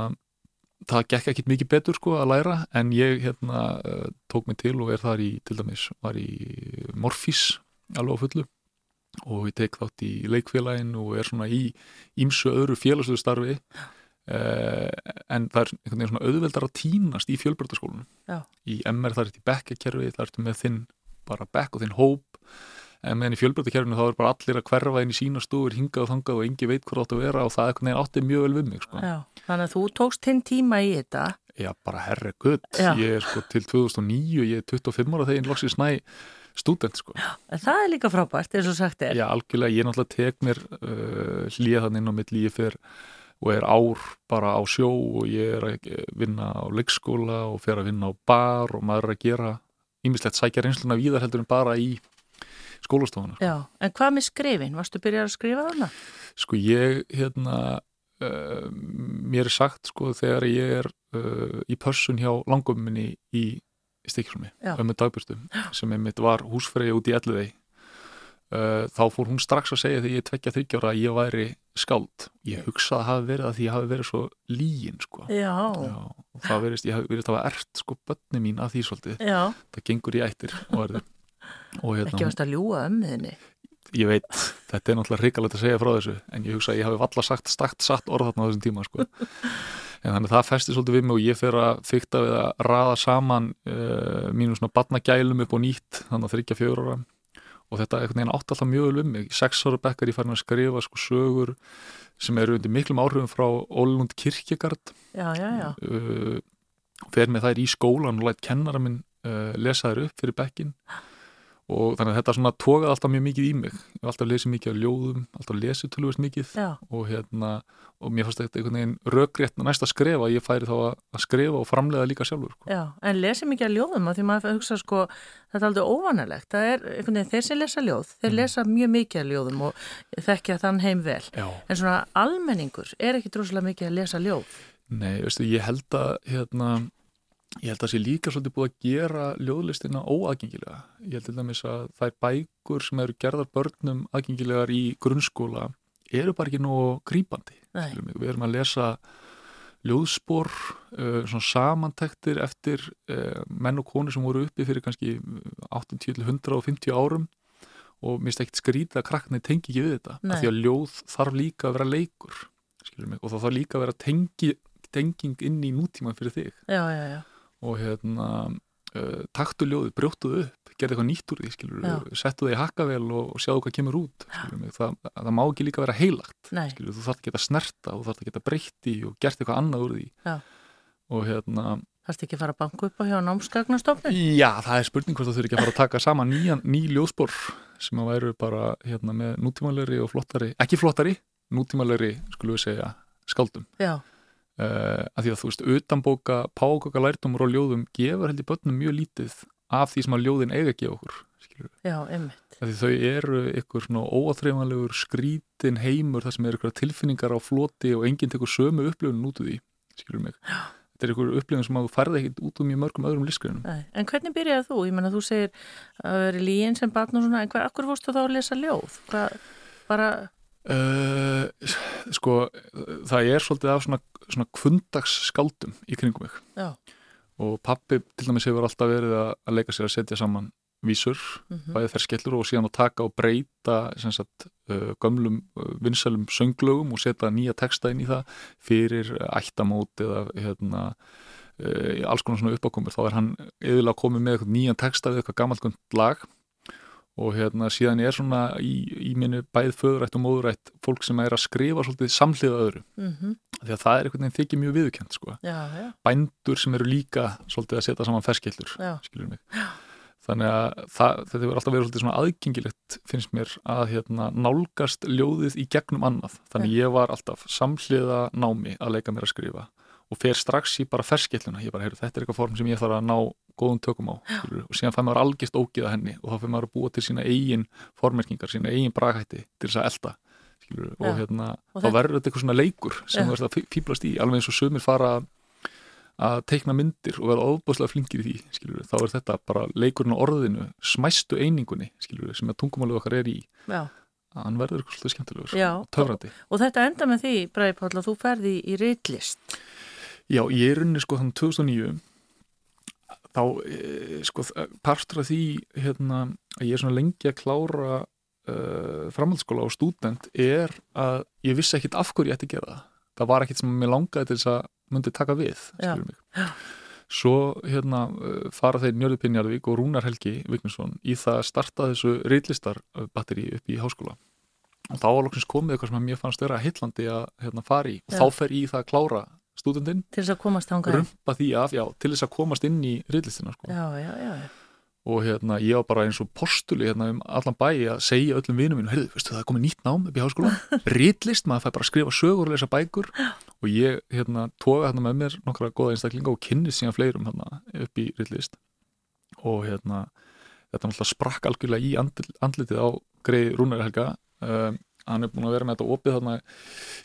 það gekk ekkit mikið betur sko að læra. En ég hérna uh, tók mig til og er þar í, til dæmis, var í Morfís alveg á fullu og ég tek þátt í leikfélagin og er svona í ímsu öðru félagslegu starfi uh, en það er einhvern veginn svona auðveldar að týnast í fjölbjördaskólunum Já. í MR það er þetta í bekkakerfi það ertu með þinn bara bekk og þinn hóp en meðan í fjölbjördakerfinu þá er bara allir að hverfa inn í sína stúfur hingað og þangað og engi veit hvað átt að vera og það er einhvern veginn átti mjög vel við mig sko. Já, þannig að þú tókst hinn tíma í þetta. Já, bara herre gutt, Já. ég er sko til 2009, ég er 25 ára þegar ég loksins næ stúdent sko. Það er líka frábært, eins og sagt er. Já, algjörlega, ég náttúrulega tek mér uh, hlýja þannig inn á mitt lífi fyrr og er ár bara á sjó og ég er að vinna á leikskóla og fer að vinna á bar og maður er að gera ýmislegt sækja reynsluna víðar heldur en bara í skólastofunar. Já, en hvað með skrifin? Varstu byrjar að skrifa þarna? Sko ég, hérna, uh, mér er sagt sko þegar ég er uh, í pössun hjá langumminni í Stikksrumi, Já. ömmu dagburstum sem einmitt var húsfreyja út í Elliðei uh, þá fór hún strax að segja þegar ég tvekja þryggjára að ég væri skáld. Ég hugsaði að hafi verið að því ég hafi verið svo lígin sko. Já, Já, og það verist, ég hafi verið að hafa ert sko börni mín að því svolítið. Já, það gengur í ættir og, og ekki hérna, varst að ljúa ömmuðinni. ég veit þetta er náttúrulega hrikalegt að segja frá þessu en ég hugsa að ég hafi valla sagt stakt satt orð þarna á þessum tíma sko. En þannig að það festi svolítið við mig og ég fer að fykta við að raða saman uh, mínum svona batnagælum upp og nýtt þannig að þryggja fjögur ára. Og þetta einhvern veginn átt alltaf mjög vel um mig. Sex ára bekkar ég farin að skrifa sko sögur sem eru undir miklum áhrifum frá Ólund Kirkjegard. Uh, fer með þær í skólan og lætt kennara minn uh, lesa þær upp fyrir bekkin og þannig að þetta svona tókaði alltaf mjög mikið í mig ég hef alltaf lesið mikið á ljóðum, alltaf lesið tölvist mikið og hérna og mér fannst þetta einhvern veginn rökrétt næst að skrifa ég færi þá að, að skrifa og framlega líka sjálfur sko. já, en lesi mikið að ljóðum að því maður hugsa sko, þetta er aldrei óvanalegt. Það er veginn þeir sem lesa ljóð, þeir Mm. lesa mjög mikið að ljóðum og þekkja þann heim vel. Já. En svona almenningur er ekki droslega mikið að lesa ljóð. Nei, veistu, ég held að hérna, ég held að sé líka svolítið búið að gera ljóðlistina óaðgengilega ég held til dæmis að þær bækur sem eru gerðar börnum aðgengilegar í grunnskóla eru bara ekki skilur mig. við erum að lesa ljóðspor uh, samantektir eftir uh, menn og konur sem voru uppi fyrir kannski 80-150 árum og mér finnst ekkert skrítið að krakkarnir tengi ekki við þetta af því að ljóð þarf líka að vera leikur mig, og það þarf líka að vera tengi, tenging inn í nútíman fyrir þig Já, já, já. Og hérna uh, taktu ljóðið, brjóttuð upp gerði eitthvað nýtt úr því, skilur Já. settu það í hakkavel og, og sjáðu hvað kemur út skilur það, það má ekki líka vera heilagt skilur, þú þarf að snerta þú þarf að breytti og gert eitthvað annað úr því. Já. og hérna Þarfst ekki að fara að banka upp á hjá námsgagnastofnun? já, það er spurning hvort þú þurfi ekki að fara að taka saman nýjan, ný ljóðspor sem að væru bara hérna með nútímalegri og flottari, ekki flottari nútímalegri, skulum við segja skáldum. Já, uh, að því að þú veist, utanbóka pákoka lærdumur og ljóðum gefur held í börnum mjög lítið af því sem að ljóðin eiga að gefa okkur já, einmitt. að því þau eru ykkur svona óaþreifanlegur skrítin heimur þar sem eru ykkur tilfinningar á floti og enginn tekur sömu upplifun út úr því skilur mig þetta er ykkur upplifun sem að þú færði ekkit út úr mjög mörgum öðrum Nei. En hvernig byrjaði þú? Ég menna þú segir að veri líin sem batn og svona, en hver, akkur fórstu þá að lesa ljóð? Hvað, bara, uh, sko það er svolítið af svona, svona kvundags skáldum í kringum mig. Já, og pappi til dæmis hefur alltaf verið að, að leika sér að setja saman vísur mhm, bæði þær skellur og síðan að taka og breyta sagt, uh, gömlum uh, vinsælum sönglögum og setja nýja texta inn í það fyrir uh, ættamót eða hérna, uh, alls konar svona uppákomur. Þá er hann eðilega komið með eitthvað nýjan texta við eitthvað gammalt lag og hérna síðan er svona í, í minni bæð föðurætt og móðurætt fólk sem er að skrifa svolítið samhliða öðru. Mhm, því að það er einhvern veginn þykir mjög viðurkjönd sko. já, já, bændur sem eru líka svolítið að setja saman ferskellur já, þannig að það, þetta hefur alltaf verið svolítið svona aðgengilegt finnst mér að hérna, nálgast ljóðið í gegnum annað. Þannig ég var alltaf samhliða námi að leika mér að skrifa og fer strax í bara ferskelluna ég bara, heyrðu, þetta er eitthvað form sem ég þarf að ná góðum tökum á skilur, og síðan fær maður algjörst ógiða henni og þá fær maður að búa til sína eigin formerkingar, sína eigin braghætti til þess að elda skilur, Já. og hérna, Og þá verður þetta eitthvað svona leikur sem þú verður að fíblast í alveg eins og sumir fara að teikna myndir og vera ofbúslega flinkir í því skilur, þá er þetta bara leikurinn á orðinu smæstu einingunni skilur, sem að tungumálið okkar er í já, að hann verður eitthvað svolítið skemmtilegur já. töfrandi. Og þetta enda með því, Bræði Páll, að þú ferði í ritlist. Já, ég er unni sko þann 2009 þá e, sko partur af því hérna að ég er svona lengi að klára uh, framhaldsskóla og stúdent er að ég vissi ekkit af hverju ég ætti að gera það. Það var ekkit sem mér langaði til þess að myndi taka við, Já. skilur mig. Svo hérna uh, fara þeir Njörður Pinjarvík og Rúnar Helgi Vignesson í það að starta þessu reitlistarbatteri upp í háskóla. Og þá var loksins komið eitthvað sem mér fannst vera heillandi að hérna, fara í. Og Já. þá fer ég í það að klára stúdentinn Til þess að komast þangað. rumpa því af, já, til þess að komast inn í riðlistina, sko. Já, já, já. Og hérna, ég var bara eins og postuli hérna um allan bæ að segja öllum vinum mínum, heyrðu, veistu það er komið nýtt nám upp í háskóla, <laughs> riðlist, maður fær bara að skrifa sögur og lesa bækur og ég, hérna, toga hérna með mér nokkra góða einstaklinga og kynnist síðan fleirum hérna upp í riðlist og hérna, þetta náttúrulega sprakk algjörlega í andl, andlitið á greið Rúnar Helga, um, hann er búin að vera með þetta opið þarna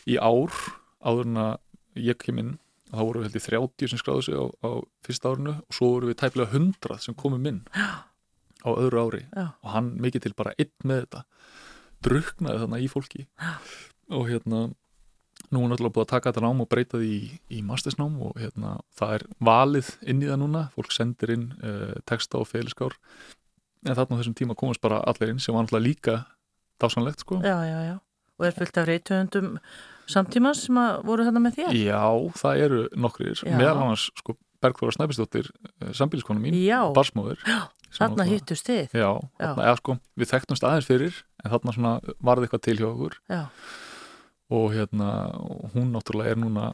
í ár áður en að ég kem inn þá voru við held í 30 sem skráðu sig á, á fyrsta árinu og svo voru við tæplega 100 sem komum inn á öðru ári Já. og hann mikið til bara einn með þetta druknaði þarna í fólki og hérna nú er náttúrulega búið að taka þetta nám og breyta því í, í mastersnám og hérna það er valið inn í það núna, fólk sendir inn uh, texta og féliskár en þarna á þessum tíma komast bara allir inn sem var náttúrulega líka dásanlegt sko Já, já, já. Og er fullt af reytöfundum samtímas sem að voru þarna með þér? Já, það eru nokkrir, Já. meðal annars sko Bergþóra Snæpistóttir, sambíliskonu mín Já, barsmóður þarna hittust þið. Já, þarna, eða, sko, við þekktumst aðeins fyrir en þarna svona varði eitthvað til hjá okkur Já, og hérna hún náttúrulega er núna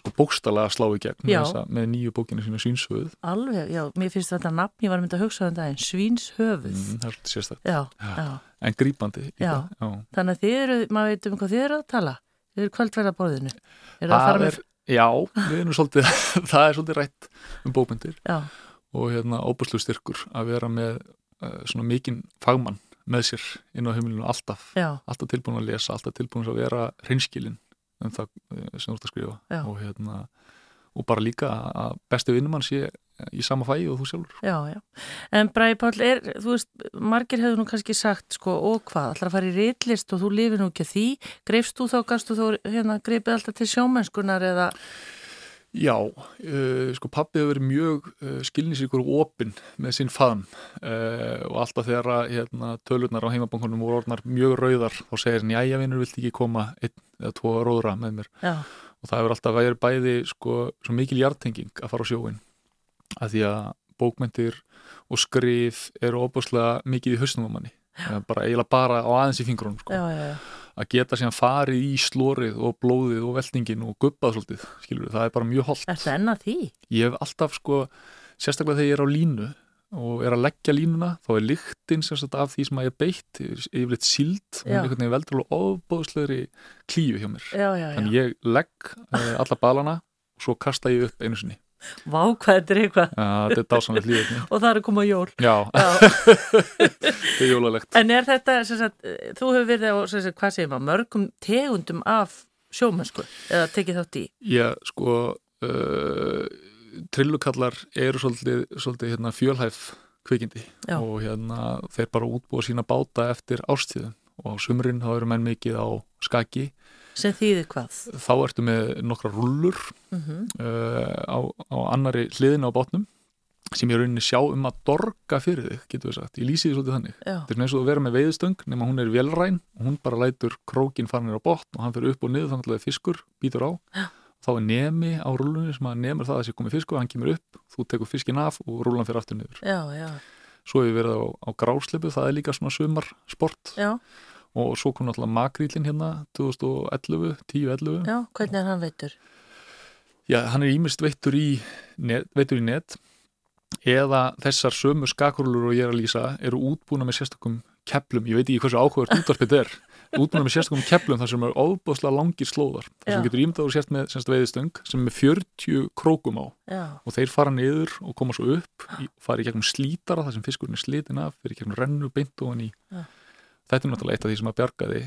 sko bókstala að slá í gegn með, með nýju bókinu sína Svínsöð alveg, já, mér finnst þetta nafn, ég var að mynda að hugsa um daginn, svínshöfuð. mm, það er svolítið já. en grípandi. Já. Já. Þannig að þið eru, maður veit um hvað þið eru að tala. Þið eru kvöldverðarborðinu. Er það að fara með... já, við erum svolítið <laughs> það er svolítið rætt um bókmyndir Já, og hérna óbúslu styrkur að vera með uh, svona mikinn fagmann með sér inn á heimilinu alltaf já, alltaf tilbúin að lesa, alltaf tilbúin að vera hreinskilin um það eh, sem þú ert að skrifa Já. og hérna og bara líka að besti vinnumann sé í sama fæi og þú sjálfur já, já. En Bræði Páll, er, þú veist, margir hefur nú kannski sagt, sko, og hvað, ætlar að fara í reitlist og þú lifir nú ekki því. Greifst þú þá, gastu þú, hérna, greipið alltaf til sjómennskunar eða... Já, uh, sko pappi hefur verið mjög uh, skilnisíkur og opinn með sinn faðum uh, og alltaf þegar hérna, tölurnar á heimabankunum voru orðnar mjög rauðar þá segir hann, jæja vinnur, vilt ekki koma einn eða tvo róðra með mér Já, og það hefur alltaf verið bæði sko, svo mikil hjartenging að fara á sjóin að því að bókmentir og skrif eru óbúslega mikið í á manni. Eh, bara eiginlega bara á aðeins í fingrunum sko. já, já, já. að geta síðan farið í slórið og blóðið og veltingin og gubbað svolítið skilur það er bara mjög holdt Er það enna því? ég hef alltaf sko, sérstaklega þegar ég er á línu og er að leggja línuna þá er lyktin sérstaklega af því sem að ég er beitt yfirleitt síld og einhvern veginn veldur alveg ofbóðslegri klíu hjá mér. Þannig ég legg uh, alla balana og svo kasta ég upp einu sinni Vá, hvað þetta er eitthvað. uh, þetta er dásanlega lífið Og það er að koma jól. já, <laughs> þetta er jólalegt En er þetta, sagt, þú hefur verið á, sagt, hvað segir maður, mörgum tegundum af sjómennsku eða tekið þátt í? Já, sko uh, trillukallar eru svolítið, svolítið hérna, fjölhæf kvikindi Já. og hérna þeir bara útbúa sína báta eftir ástíðum og á sumrin þá eru menn mikið á skaki Sem þýðir hvað? þá ertu með nokkra rullur Mm uh, á, á annari hliðin á bátnum sem ég rauninni sjá um að dorga fyrir þig, getur við sagt, ég lýsi því svolítið þannig. Þetta er eins og að vera með veiðstöng nema hún er velræn og hún bara lætur krókin farinir á botn og hann fyrir upp og niður þannig að það er fiskur, býtur á. Já. þá er nemi á rúlunni sem að nemur það að sé komið fiskur, hann kemur upp þú tekur fiskin af og rúlan fyrir aftur niður. Já, já, svo hefur við verið á, á grásleipu, það er líka svona sumarsport. Já, og svo kom náttúrulega makrýlin hérna 2011, 10-11 já, hvernig er hann veitur? Já, hann er ímest veittur í net, veittur í net. Eða þessar sömu skakurlur og ég er að lýsa eru útbúna með sérstakum keplum, ég veit ekki hversu áhugavert útvarpið er. Útbúna með sérstakum keplum þar sem eru ofbúðslega langir slóðar. Þar sem getur ímdaður sérst með sérst veiðstöng sem er með 40 krókum á. Já, og þeir fara niður og koma svo upp í, fara í gegnum slítara þar sem fiskurinn er slitin af fyrir gegnum rennu beint og hann í Já. Þetta er náttúrulega eitt af því sem að bjargaði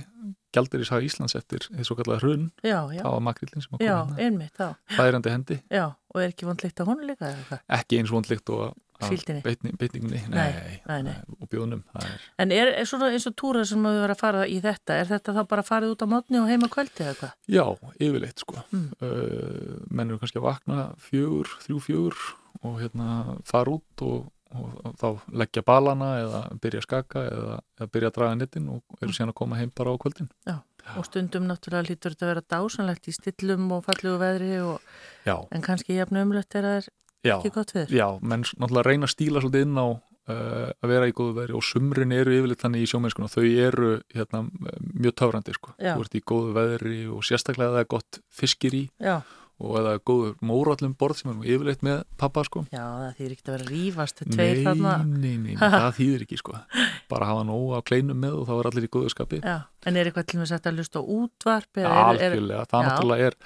gjaldir í saga Íslands eftir því svo kallega hrun, já, já, það var makrillin sem að já, koma hérna einmitt, þá, færandi hendi já, og er ekki vant líkt á honum líka eða hvað? ekki eins vondlikt og að Síldinni. beitni- beitningunni Nei, nei, nei, nei. og bjóðunum það er, En er, er svona eins og túra sem við verðum að fara í þetta, er þetta þá bara farið út á mótni og heima kvöldi eða hvað? já, yfirleitt sko Mm. uh, menn eru kannski að vakna fjögur, þrjú fjögur og hérna fara út og, og, og þá leggja balana eða byrja að skaka eða, eða byrja að draga nettin og eru síðan að koma heim bara á kvöldin. Og stundum náttúrulega lítur þetta að vera dásanlegt í stillum og fallegu veðri og, já, en kannski jafn umlegt er að það er já, ekki gott veður. já menn náttúrulega reyna að stíla svolítið inn á uh, að vera í góðu veri og sumrin eru yfirleitt þannig í sjómennskuna þau eru hérna, mjög töfrandi sko. Já. þú ert í góðu veðri og sérstaklega að það er gott fiskir í. Já, og eða góður mórallum borð sem er nú yfirleitt með pappa sko já, það þýr ekki að vera að rífast tveir nei, þarna. nei, nei, <laughs> það þýðir ekki sko bara hafa nóg af kleinum með og þá er allir í góðu skapi Já, en er eitthvað til og með sett að lusta á útvarp er, er, algjörlega, það Já. náttúrulega er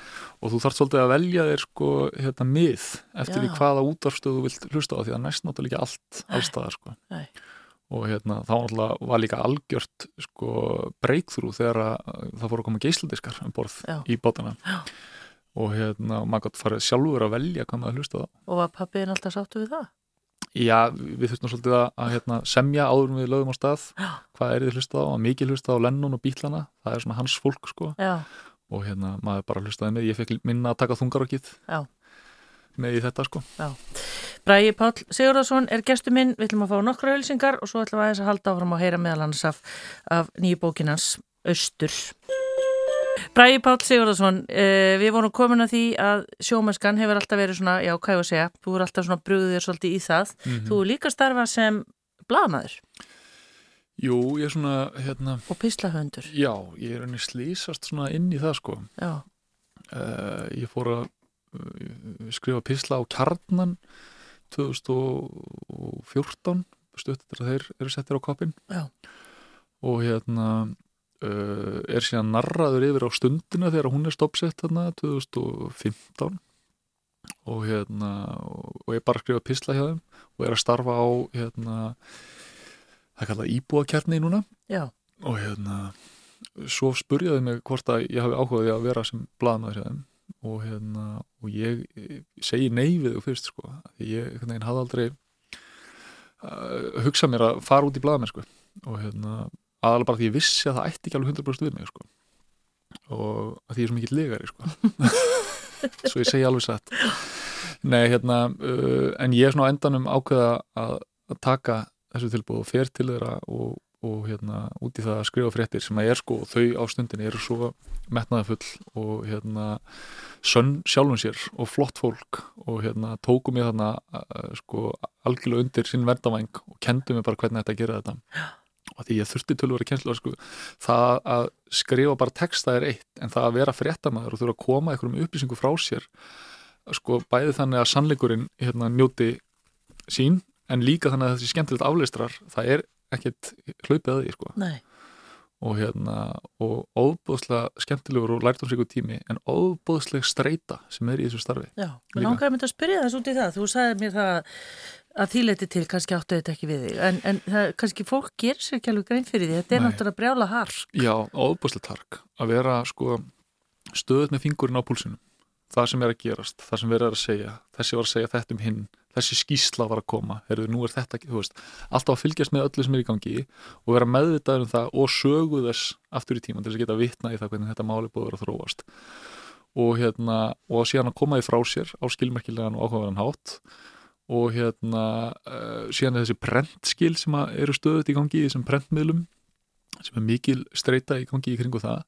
og þú þarf svolítið að velja þér sko hérna mið eftir Já. því hvaða útvarfstöð þú vilt hlusta á því að næst náttúrulega allt allstaðar sko Nei. og hérna þá náttúrulega var líka algjört sko breykþrú þegar að, það fóru að koma geisladiskar um borð Já. í bátana Já. Og hérna maður gott farið sjálfur að velja hvað maður hlusta á. Og var pappiðin alltaf sáttu við það? Já, við þurftum svolítið að, að hérna, semja áður við lögum á stað Já. hvað er þið hlusta á, að mikið hlusta á Lennon og Bílana, það er svona hans fólk sko. Já, og hérna maður bara hlustaði með, ég fekk minna að taka þungarokkið Já. með í þetta sko. Bræði Páll Sigurðarsson er gestur minn, við ætlum að fá nokkra ölsingar og svo ætlum við aðeins að halda áfram að heyra meðal hans af, af nýju bókinans Östur. Bræði Páll Sigurðarsson, eh, við vorum komin að því að sjómennskan hefur alltaf verið svona, já, hvað ég að segja, þú er alltaf svona brugðið þér svolítið í það. -hmm. Þú er líka starfa sem blaðmaður Jú, ég er svona, hérna og pislahöndur. já, ég er henni slýsast svona inn í það sko Já, uh, ég fór að uh, skrifa pisla á kjarnan 2014 stutt eftir að þeir eru settir á koppin Já. og hérna uh, er síðan narraður yfir á stundina þegar hún er stoppsett þarna 2015 og hérna og ég bara skrifa pisla hjá þeim og er að starfa á hérna það kallað íbúakjarni núna. Já, og hérna svo spurjaði mig hvort að ég hafi áhugaði að vera sem blaðmaður hjá þeim. Og hérna og ég, ég segi nei við þú fyrst sko. Ég veginn hafði aldrei uh, hugsað mér að fara út í blaðamenn sko. Og hérna aðalega bara því ég vissi að það ætti ekki alveg 100% við mig sko. Og því ég er svo mikill legari sko. <laughs> Svo ég segi alveg satt. Nei hérna uh, en ég er svona á endanum ákveða að, að taka þessu tilbúð og fer til þeirra og, og hérna út í það að skrifa fréttir sem að er sko þau á stundinni eru svo metnaðafull og hérna sönn sjálfum sér og flott fólk og hérna tóku mig þarna uh, sko algjörlega undir sinn verdavæng og kendu mig bara hvernig þetta gera þetta og því ég þurfti tölvöru kjenslu sko, það að skrifa bara texta er eitt en það að vera fréttamaður og þurfa að koma einhverjum upplýsingu frá sér sko bæði þannig að sannleikurinn hérna njóti sín en líka þannig að þessi skemmtilegt afleistrar það er ekkert hlaupið að því sko nei, og hérna og óbúðslega skemmtilegur og lærtumsíku tími en óbúðslega streita sem er í þessu starfi já. Mér langaði myndi að spyrja þess út í það. Þú sagði mér það að því leiti til kannski áttu þetta ekki við þig en, en það, kannski fólk gerir sér ekki alveg grein fyrir því. Þetta er Nei. náttúrulega brjála hark. Já, óbúðslega tark að vera sko stöðut með fingurinn á púlsinum það sem er að gerast, það sem verður að segja þessi var að segja þetta um hinn þessi skýsla var að koma, heyrðu, nú er þetta þú veist, alltaf að fylgjast með öllu sem er í gangi og vera meðvitaður um það og sögu þess aftur í tíman til þess að geta vitna í það hvernig þetta máli búið að vera að þróast og hérna, og síðan að koma því frá sér á skilmerkilegan og áhugaverðan hátt og hérna uh, síðan er þessi prentskil sem eru stöðut í gangi í þessum prentmiðlum sem er mikil streyta í gangi í kringu það.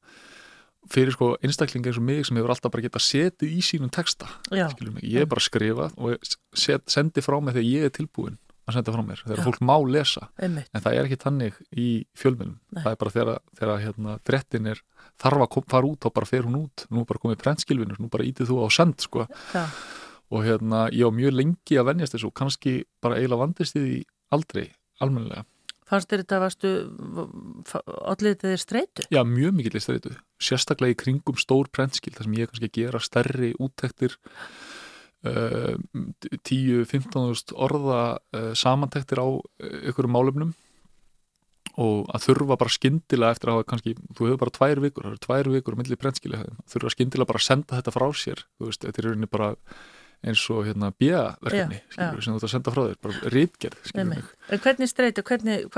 Fyrir sko einstaklinga eins og mig sem hefur alltaf bara getað setið í sínum texta ég er bara að skrifa og set, sendi frá mig þegar ég er tilbúin að senda frá mér, þegar Já. fólk má lesa. Einmitt. en það er ekki tannig í fjölmjölum það er bara þegar, þegar hérna, frettin er þarf að fara út, þá bara fer hún út. Nú er bara komið prentskilvinur, nú bara ítið þú á send sko. Já, og hérna, ég á mjög lengi að venjast þessu og kannski bara eiginlega vandist því aldrei, almennilega. Fannst þér þetta varstu, allir þetta er streitu? Já, mjög mikill í streitu, sérstaklega í kringum stór prentskil, þar sem ég er kannski að gera stærri úttektir uh, 10-15 orða uh, samantektir á ykkurum málefnum. Og að þurfa bara skyndilega eftir að hafa kannski, þú hefur bara tvær vikur, það eru tvær vikur á milli prentskili, þurfa skyndilega bara að senda þetta frá sér, þú veist, þetta er rauninni bara eins og hérna já. sem þú ert að senda frá þér, bara rítgerð hvernig streitu, hvernig,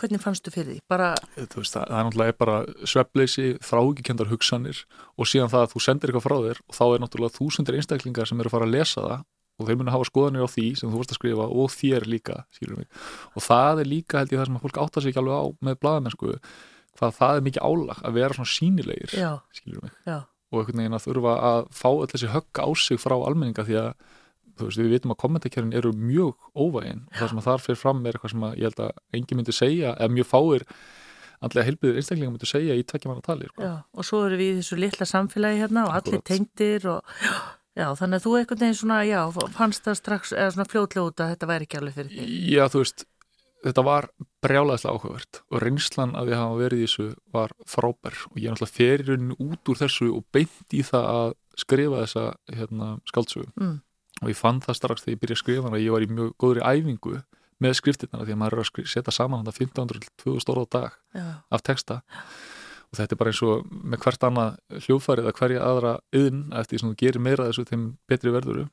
hvernig fannstu fyrir því? Bara, þú veist, það, það er náttúrulega bara svefleysi, þráhugikendar hugsanir og síðan það að þú sendir eitthvað frá þér og þá er náttúrulega þúsundir einstaklingar sem eru að fara að lesa það og þeir munu hafa skoðanir á því sem þú vorst að skrifa og þér líka, skilur mig. Og það er líka held ég það sem að fólk áttar sig ekki alveg á með blaðamennsku, hvað það er mikið álag að vera svona sínilegir skilur mig, já, og einhvern veginn að þurfa að fá öll þessi högg á sig frá almenninga því að veist, við vitum að kommentarkerfin eru mjög óvægin og það sem að þar fyrir fram er eitthvað sem að ég held að engin myndi segja, eða mjög fáir andlega heilbyðir einstaklingar myndi segja í tvekkja manna tali sko. já. Og svo eru við í þessu litla samfélagi hérna og allir tengdir og, já, þannig að þú einhvern veginn svona, já, fannst það strax, eða svona að þetta væri ekki alveg fyrir því. Já, þú veist, þetta var brjálæðislega áhugavert og reynslan að ég hafa verið í þessu var frábær. Og ég er náttúrulega feririnn út úr þessu og beint í það að skrifa þessa hérna, skaldsögu Mm. og ég fann það strax þegar ég byrjaði að skrifa hana að ég var í mjög góðri æfingu með skriftirna því að maður er að setja saman hann að 1500-2000 orða dag já, af texta. Og þetta er bara eins og með hvert annað hljófarið að hverja aðra yðn eftir því sem þú gerir meira þessu þeim betri verðuru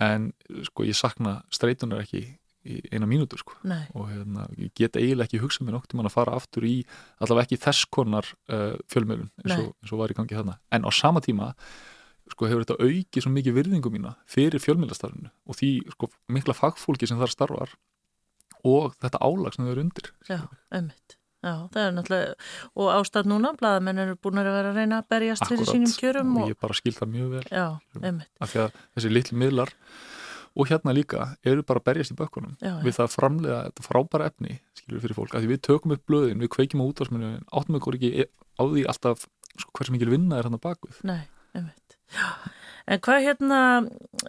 en sko ég sakna streitunar ekki í eina mínútur sko. Nei, og hérna, ég get eiginlega ekki hugsað mér nokkuð mann að fara aftur í allavega ekki þess konar uh, fjölmiðlun eins og, eins og var í gangi þarna. En á sama tíma sko hefur þetta aukið svo mikið virðingu mína fyrir fjölmiðlastarfinu og því sko mikla fagfólki sem þar starfar og þetta álag sem þau eru undir. Já, einmitt. Já, það er náttúrulega, og ástæð núna blaðamenn eru búin að vera að reyna að berjast fyrir sínum kjörum og og, ég bara skil það mjög vel. Já, einmitt. Af því að þessi litli miðlar og hérna líka eru bara að berjast í bökkunum. Já, við það að framlega þetta frábæra efni skilur fyrir fólk, af því við tökum upp blöðin við kveikjum á útvarsminu, áttum ykkur ekki á því alltaf sko, hversu mikil vinna er hann að bakvið Nei, einmitt. En hvað hérna,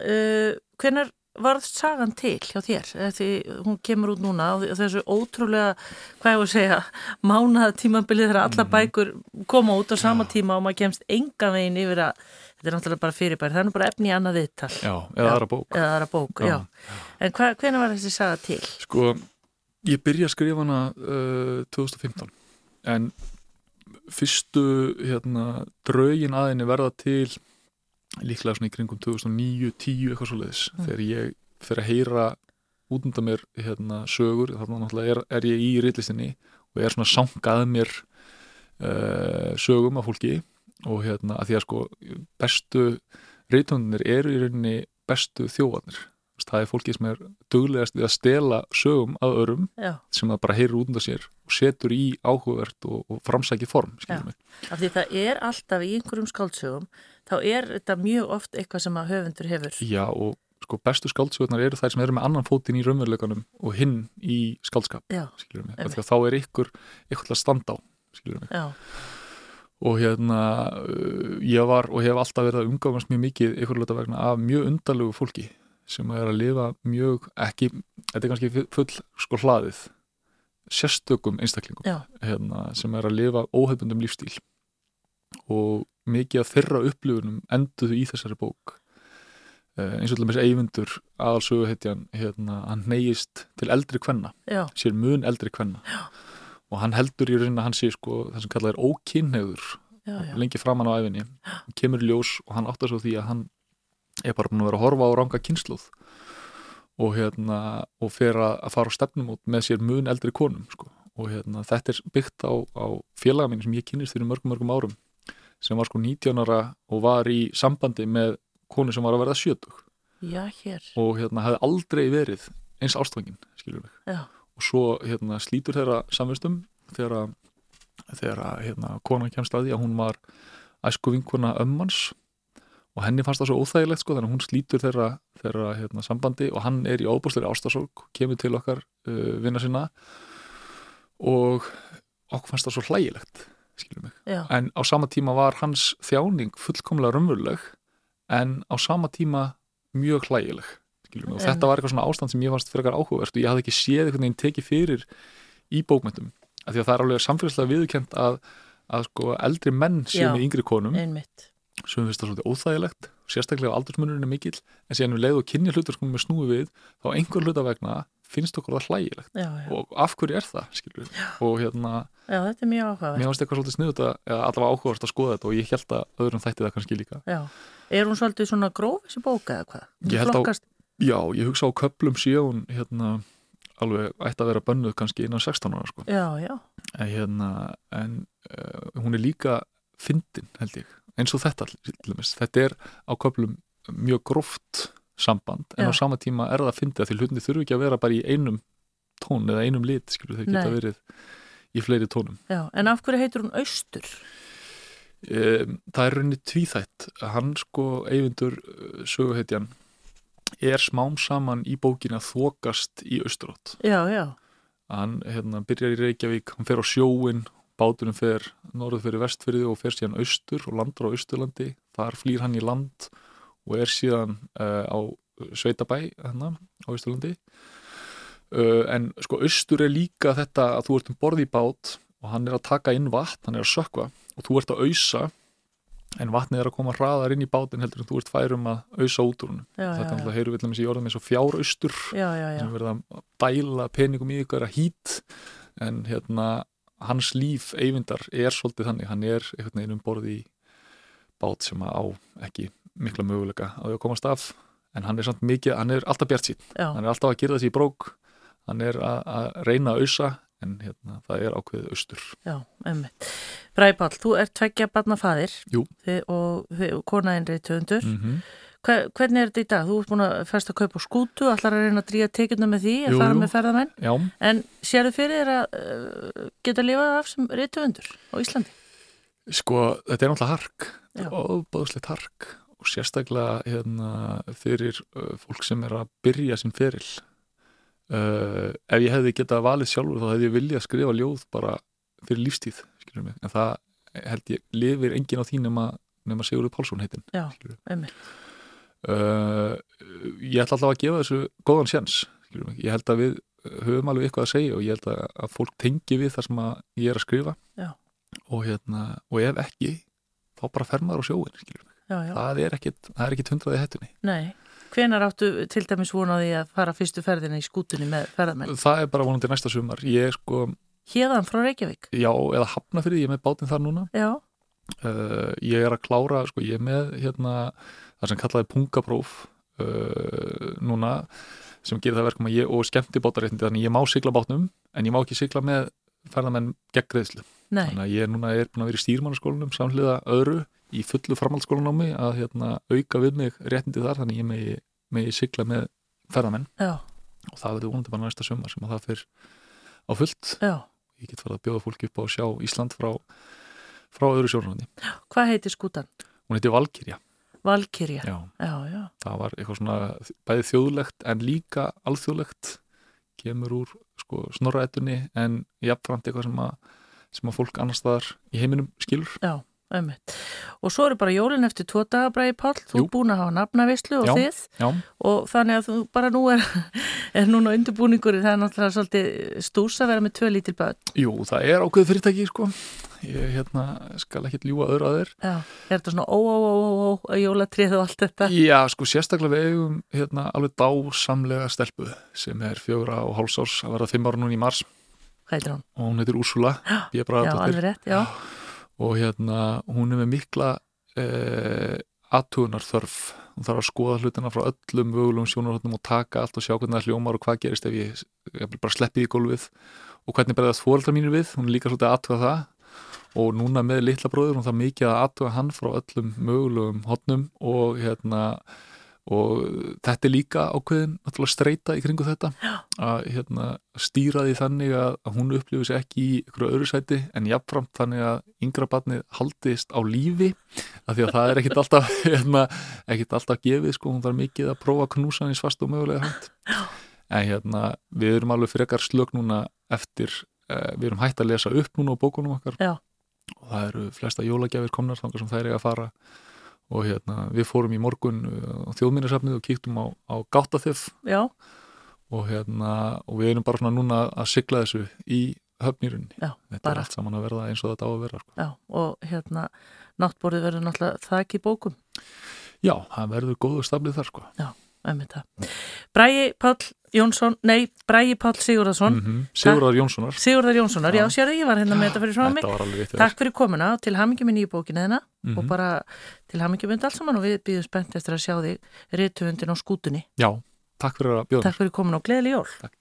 uh, hvenar varð sagan til hjá þér? Því hún kemur út núna og þessu ótrúlega, hvað ég voru að segja, mánaða tímabilið þegar alla bækur koma út á sama tíma og maður kemst enga veginn yfir að, þetta er náttúrulega bara fyrirbæri, það er nú bara efni í annað viðtal. já, eða aðra bók Eða aðra bók, já. Já. En hva, hvenar var þessi saga til? sko, ég byrja að skrifa hana uh, 2015 en fyrstu hérna, draugin aðinni verða til líklega svona í kringum 2009, 10 eitthvað svo leiðis Mm. þegar ég fyrir að heyra út undan mér hérna, sögur þannig náttúrulega er, er ég í rillistinni og er svona sangað mér uh, sögum af fólki og hérna að því að sko bestu reytöndunir eru í rauninni bestu þjóðarnir það er fólki sem er duglegast við að stela sögum af örum Já, sem það bara heyrir út undan sér og setur í áhugavert og, og framsækið form af því það er alltaf í einhverjum skáldsögum, þá er þetta mjög oft eitthvað sem að höfundur hefur. Já og sko bestu skáldsögurnar eru þær sem eru með annan fótinn í raunveruleikanum og hinn í skáldskap Já, að þá er ykkur til að standa á já, og hérna uh, ég var og hef alltaf verið að umgáðast mjög mikið ykkur luta vegna af mjög undarlegu fólki sem er að lifa mjög ekki, þetta er kannski full sko hlaðið sérstökum einstaklingum hérna, sem er að lifa óhefbundum lífstíl. Og mikið af þeirra upplifunum enduðu í þessari bók. Uh, eins og til dæmis Eyvindur aðalsöguhetjan, hérna, hann neyist til eldri kvenna, já, sér mun eldri kvenna. Já. Og hann heldur í rauninni að hann sé sko það sem kallað er ókynneður lengi framan á æfinni, hann kemur í ljós og hann áttar svo því að hann er bara búin að vera að horfa á ranga kynsluð og hérna og fer að, fara á stefnum út með sér mun eldri konum sko. og hérna þetta er byggt á, á félaga mín sem ég kynist fyrir mörgum mörgum árum sem var sko 19 ára og var í sambandi með konu sem var að verða 70 já, hér, og hérna hefði aldrei verið eins ástfangin, skilur mig. Já, og svo hérna slítur þeirra samvistum þegar þegar hérna, konan kemst að því að hún var æsku vinkona ömmans. Og henni fannst það svo óþægilegt sko, þannig að hún slítur þeirra, þeirra hérna, sambandi og hann er í óbúsleiri ástasorg kemur til okkar uh, vinna sinna. Og okkur fannst það svo hlægilegt en á sama tíma var hans þjáning fullkomlega raunveruleg en á sama tíma mjög hlægileg mig, og þetta var eitthvað svona ástand sem ég fannst fyrir eitthvað áhugavert og ég hafði ekki séð einhvern veginn tekið fyrir í bókmyndum af því að það er alveg samfélagslega viðurkent að, að sko eldri menn séu með yngri konum. einmitt, sem finnst það svolítið óþægilegt sérstaklega aldursmunurinn er mikill en síðan við leið og kynja hlutur sko með snúi við þá einhver hluta vegna finnst okkur það hlægilegt. Já, já, og af hverju er það við og hérna já, þetta er mjög áhugaverð. mér fannst eitthvað svolítið sniðut að allavega áhugavert að skoða þetta og ég held að öðrum þætti það kannski líka. Já, er hún svolítið svona gróf þessi bóka eða hvað? Á- flokkast- já, ég hugsa á köplum síðan hérna alveg ætti að vera bönnuð kannski innan 16 ára sko. Já, já, en, hérna, en uh, hún er líka fyndin held ég, eins og þetta þetta er á köplum mjög gróft samband en Já. á sama tíma er það fyndið að því hlutinni þurfu ekki að vera bara í einum tón eða einum lit, skilur þau geta verið í fleiri tónum já, en af hverju heitur hún Austur? um, það er rauninni tvíþætt hann sko eyvindur uh, söguhetjan er smám saman í bókin að þokast í Austurótt Já, já, hann hérna, byrjar í Reykjavík, hann fer á sjóin báturinn fer norður fyrir vestfyrði og fer síðan austur og landar á Austurlandi. Þar flýr hann í land og er síðan uh, á Sveitabæ hérna á Austurlandi. Uh, en sko austur er líka þetta að þú ert um borð í bát og hann er að taka inn vatn, hann er að sökva og þú ert að ausa en vatnið er að koma hraðar inn í bátin heldur en þú ert færum að auðsa út úr hún þetta er alltaf heyru við til í orðum eins og fjáraustur. Já, já, já. sem verða að dæla peningum í ykkur að hít. En hérna hans líf eyvindar er svolítið þannig, hann er einhvern veginn um borð í bát sem að á ekki mikla möguleika á því að komast af. En hann er samt mikið, hann er alltaf bjart sín hann er alltaf að gera þessi í brók. Hann er að, að reyna að auðsa en hérna, það er ákveðið austur Já, emmitt. Bræði Pál, þú ert tveggja barnafaðir og þið, konaðin reytöfundur. mm -hmm. Hver, hvernig er þetta í dag? Þú ert búin að festa að kaupa skútu, allar að reyna að dríja tekjuna með því, að Jú, fara jú. með ferðamenn. Já, En sérðu fyrir þér að uh, geta lifað af sem reytöfundur á Íslandi? sko, þetta er náttúrulega hark Já. ofbáðslegt hark og sérstaklega hérna, fyrir uh, fólk sem er að byrja sinn feril uh, ef ég hefði getað valið sjálfur þá hefði ég viljað skrifa ljóð bara fyrir lífstíð skilur mig, en það held ég lifir engin á því nema, nema Sigurður Pálsson heitin Já, emmitt. uh, ég ætla alltaf að gefa þessu góðan sjans skilur mig, ég held að við höfum alveg eitthvað að segja og ég held að, fólk tengi við það sem ég er að skrifa Já. og, hérna, og ef ekki þá bara fer maður á sjóin Já, já. það er ekkit, er hundraði hettunni Nei. Hvenar áttu til dæmis vona á því að fara fyrstu ferðina í skútunni með ferðamenn? það er bara vonandi næsta sumar. Ég sko, Hérðan frá Reykjavík? já, eða hafna fyrir því, ég er með bátinn þar núna. Já, uh, ég er að klára, sko, ég er með hérna, það sem kallaði pungapróf uh, núna sem gerir það verkum að ég, og skemmti bátaréttindi þannig ég má sigla bátnum, en ég má ekki sigla með ferðamenn gegn greiðslu. Nei, þannig að ég núna er búin að vera í stýrmannaskólanum samhliða öðru í fullu framhaldsskólanámi að hérna, auka við mig réttindi þar þannig ég megi, megi sigla með ferðamenn. Já, og það verður vonandi bara næsta sumar sem að það fyrir á fullt. Já. ég get farið að bjóða fólki upp á að sjá Ísland frá, frá öðru sjónarhóndi Hvað heitir skútan? hún heiti Valkyrja. Valkyrja. Já, Já, já. það var eitthvað svona bæði þjóðlegt en líka alþjóðlegt. Kemur úr sko, snorraætunni en jafnframt eitthvað sem að, sem að fólk annars staðar í heiminum skilur. Já, ömmit. Og svo eru bara jólin eftir tvo daga bræði Pál, þú er búin að hafa nafnavislu og Já. þið Já, og þannig að þú bara nú er, <laughs> er núna undirbúningur það er náttúrulega svolítið stús að vera með tvö lítil börn. jú, það er ákveð fyrirtæki sko ég hérna, skal ekki ljúga öðru að þér Já, er þetta svona ó, ó, ó, ó, ó, ó jólatrið og allt þetta? Já, sko sérstaklega við eigum hérna, alveg dásamlega stelpu sem er fjögra og hálsárs að verða fimm ára núna í mars Hvað heitir hún? og hún heitir Úrsula alveg rétt, já. Og hérna hún er með mikla eh, aðtugunar þörf hún þarf að skoða hlutina frá öllum mögulegum sjónarhóttum og taka allt og sjá hvernig það hljómar og hvað gerist ef ég, ég bara sleppi í gólfið. Og hvernig berðast fóreldrar mínir við? Hún er líka svolítið að aðtuga það. Og núna með litla bróður hún þarf mikið að aðtuga hann frá öllum mögulegum hotnum og hérna og þetta er líka ákveðin náttúrulega streyta í kringu þetta. Að hérna, stýra því þannig að, að hún upplifir sér ekki í ykkur öðru sæti en jafnframt þannig að yngra barnið haldist á lífi af því að það er ekkit alltaf <laughs> hérna, ekkit alltaf gefið sko, hún þarf mikið að prófa að knúsa hann í svast og mögulega hægt en hérna, við erum alveg frekar slög núna eftir eh, við erum hægt að lesa upp núna á bókunum okkar. Já. og það eru flesta jólagjafir komnar þangar sem þær eiga að fara og hérna, við fórum í morgun uh, á þjóðminnarsafnið og kíktum á, á gáttaþef Já, og hérna, og við erum bara svona núna að sigla þessu í höfnýrunni já, þetta bara. er allt saman að verða eins og þetta á að vera sko. já, og hérna, náttborðið verður náttúrulega þakki bókum, já, það verður góður staflið þar sko. það. Bræi Páll Jónsson, nei, Bræi Páll Sigurðarsson, mm -hmm. Sigurðar Jónssonar Sigurðar Jónssonar, já, sérðu, ég var hérna með þetta fyrir frá mig. Takk fyrir komuna og til hamingjum í nýju bókinu þeirna Mhm. og bara til hamingjum undir allt saman og við býðum spennt eftir að sjá þig rituundin á skútunni. já, takk fyrir að bjóða Takk fyrir komuna og gleðileg jól. takk,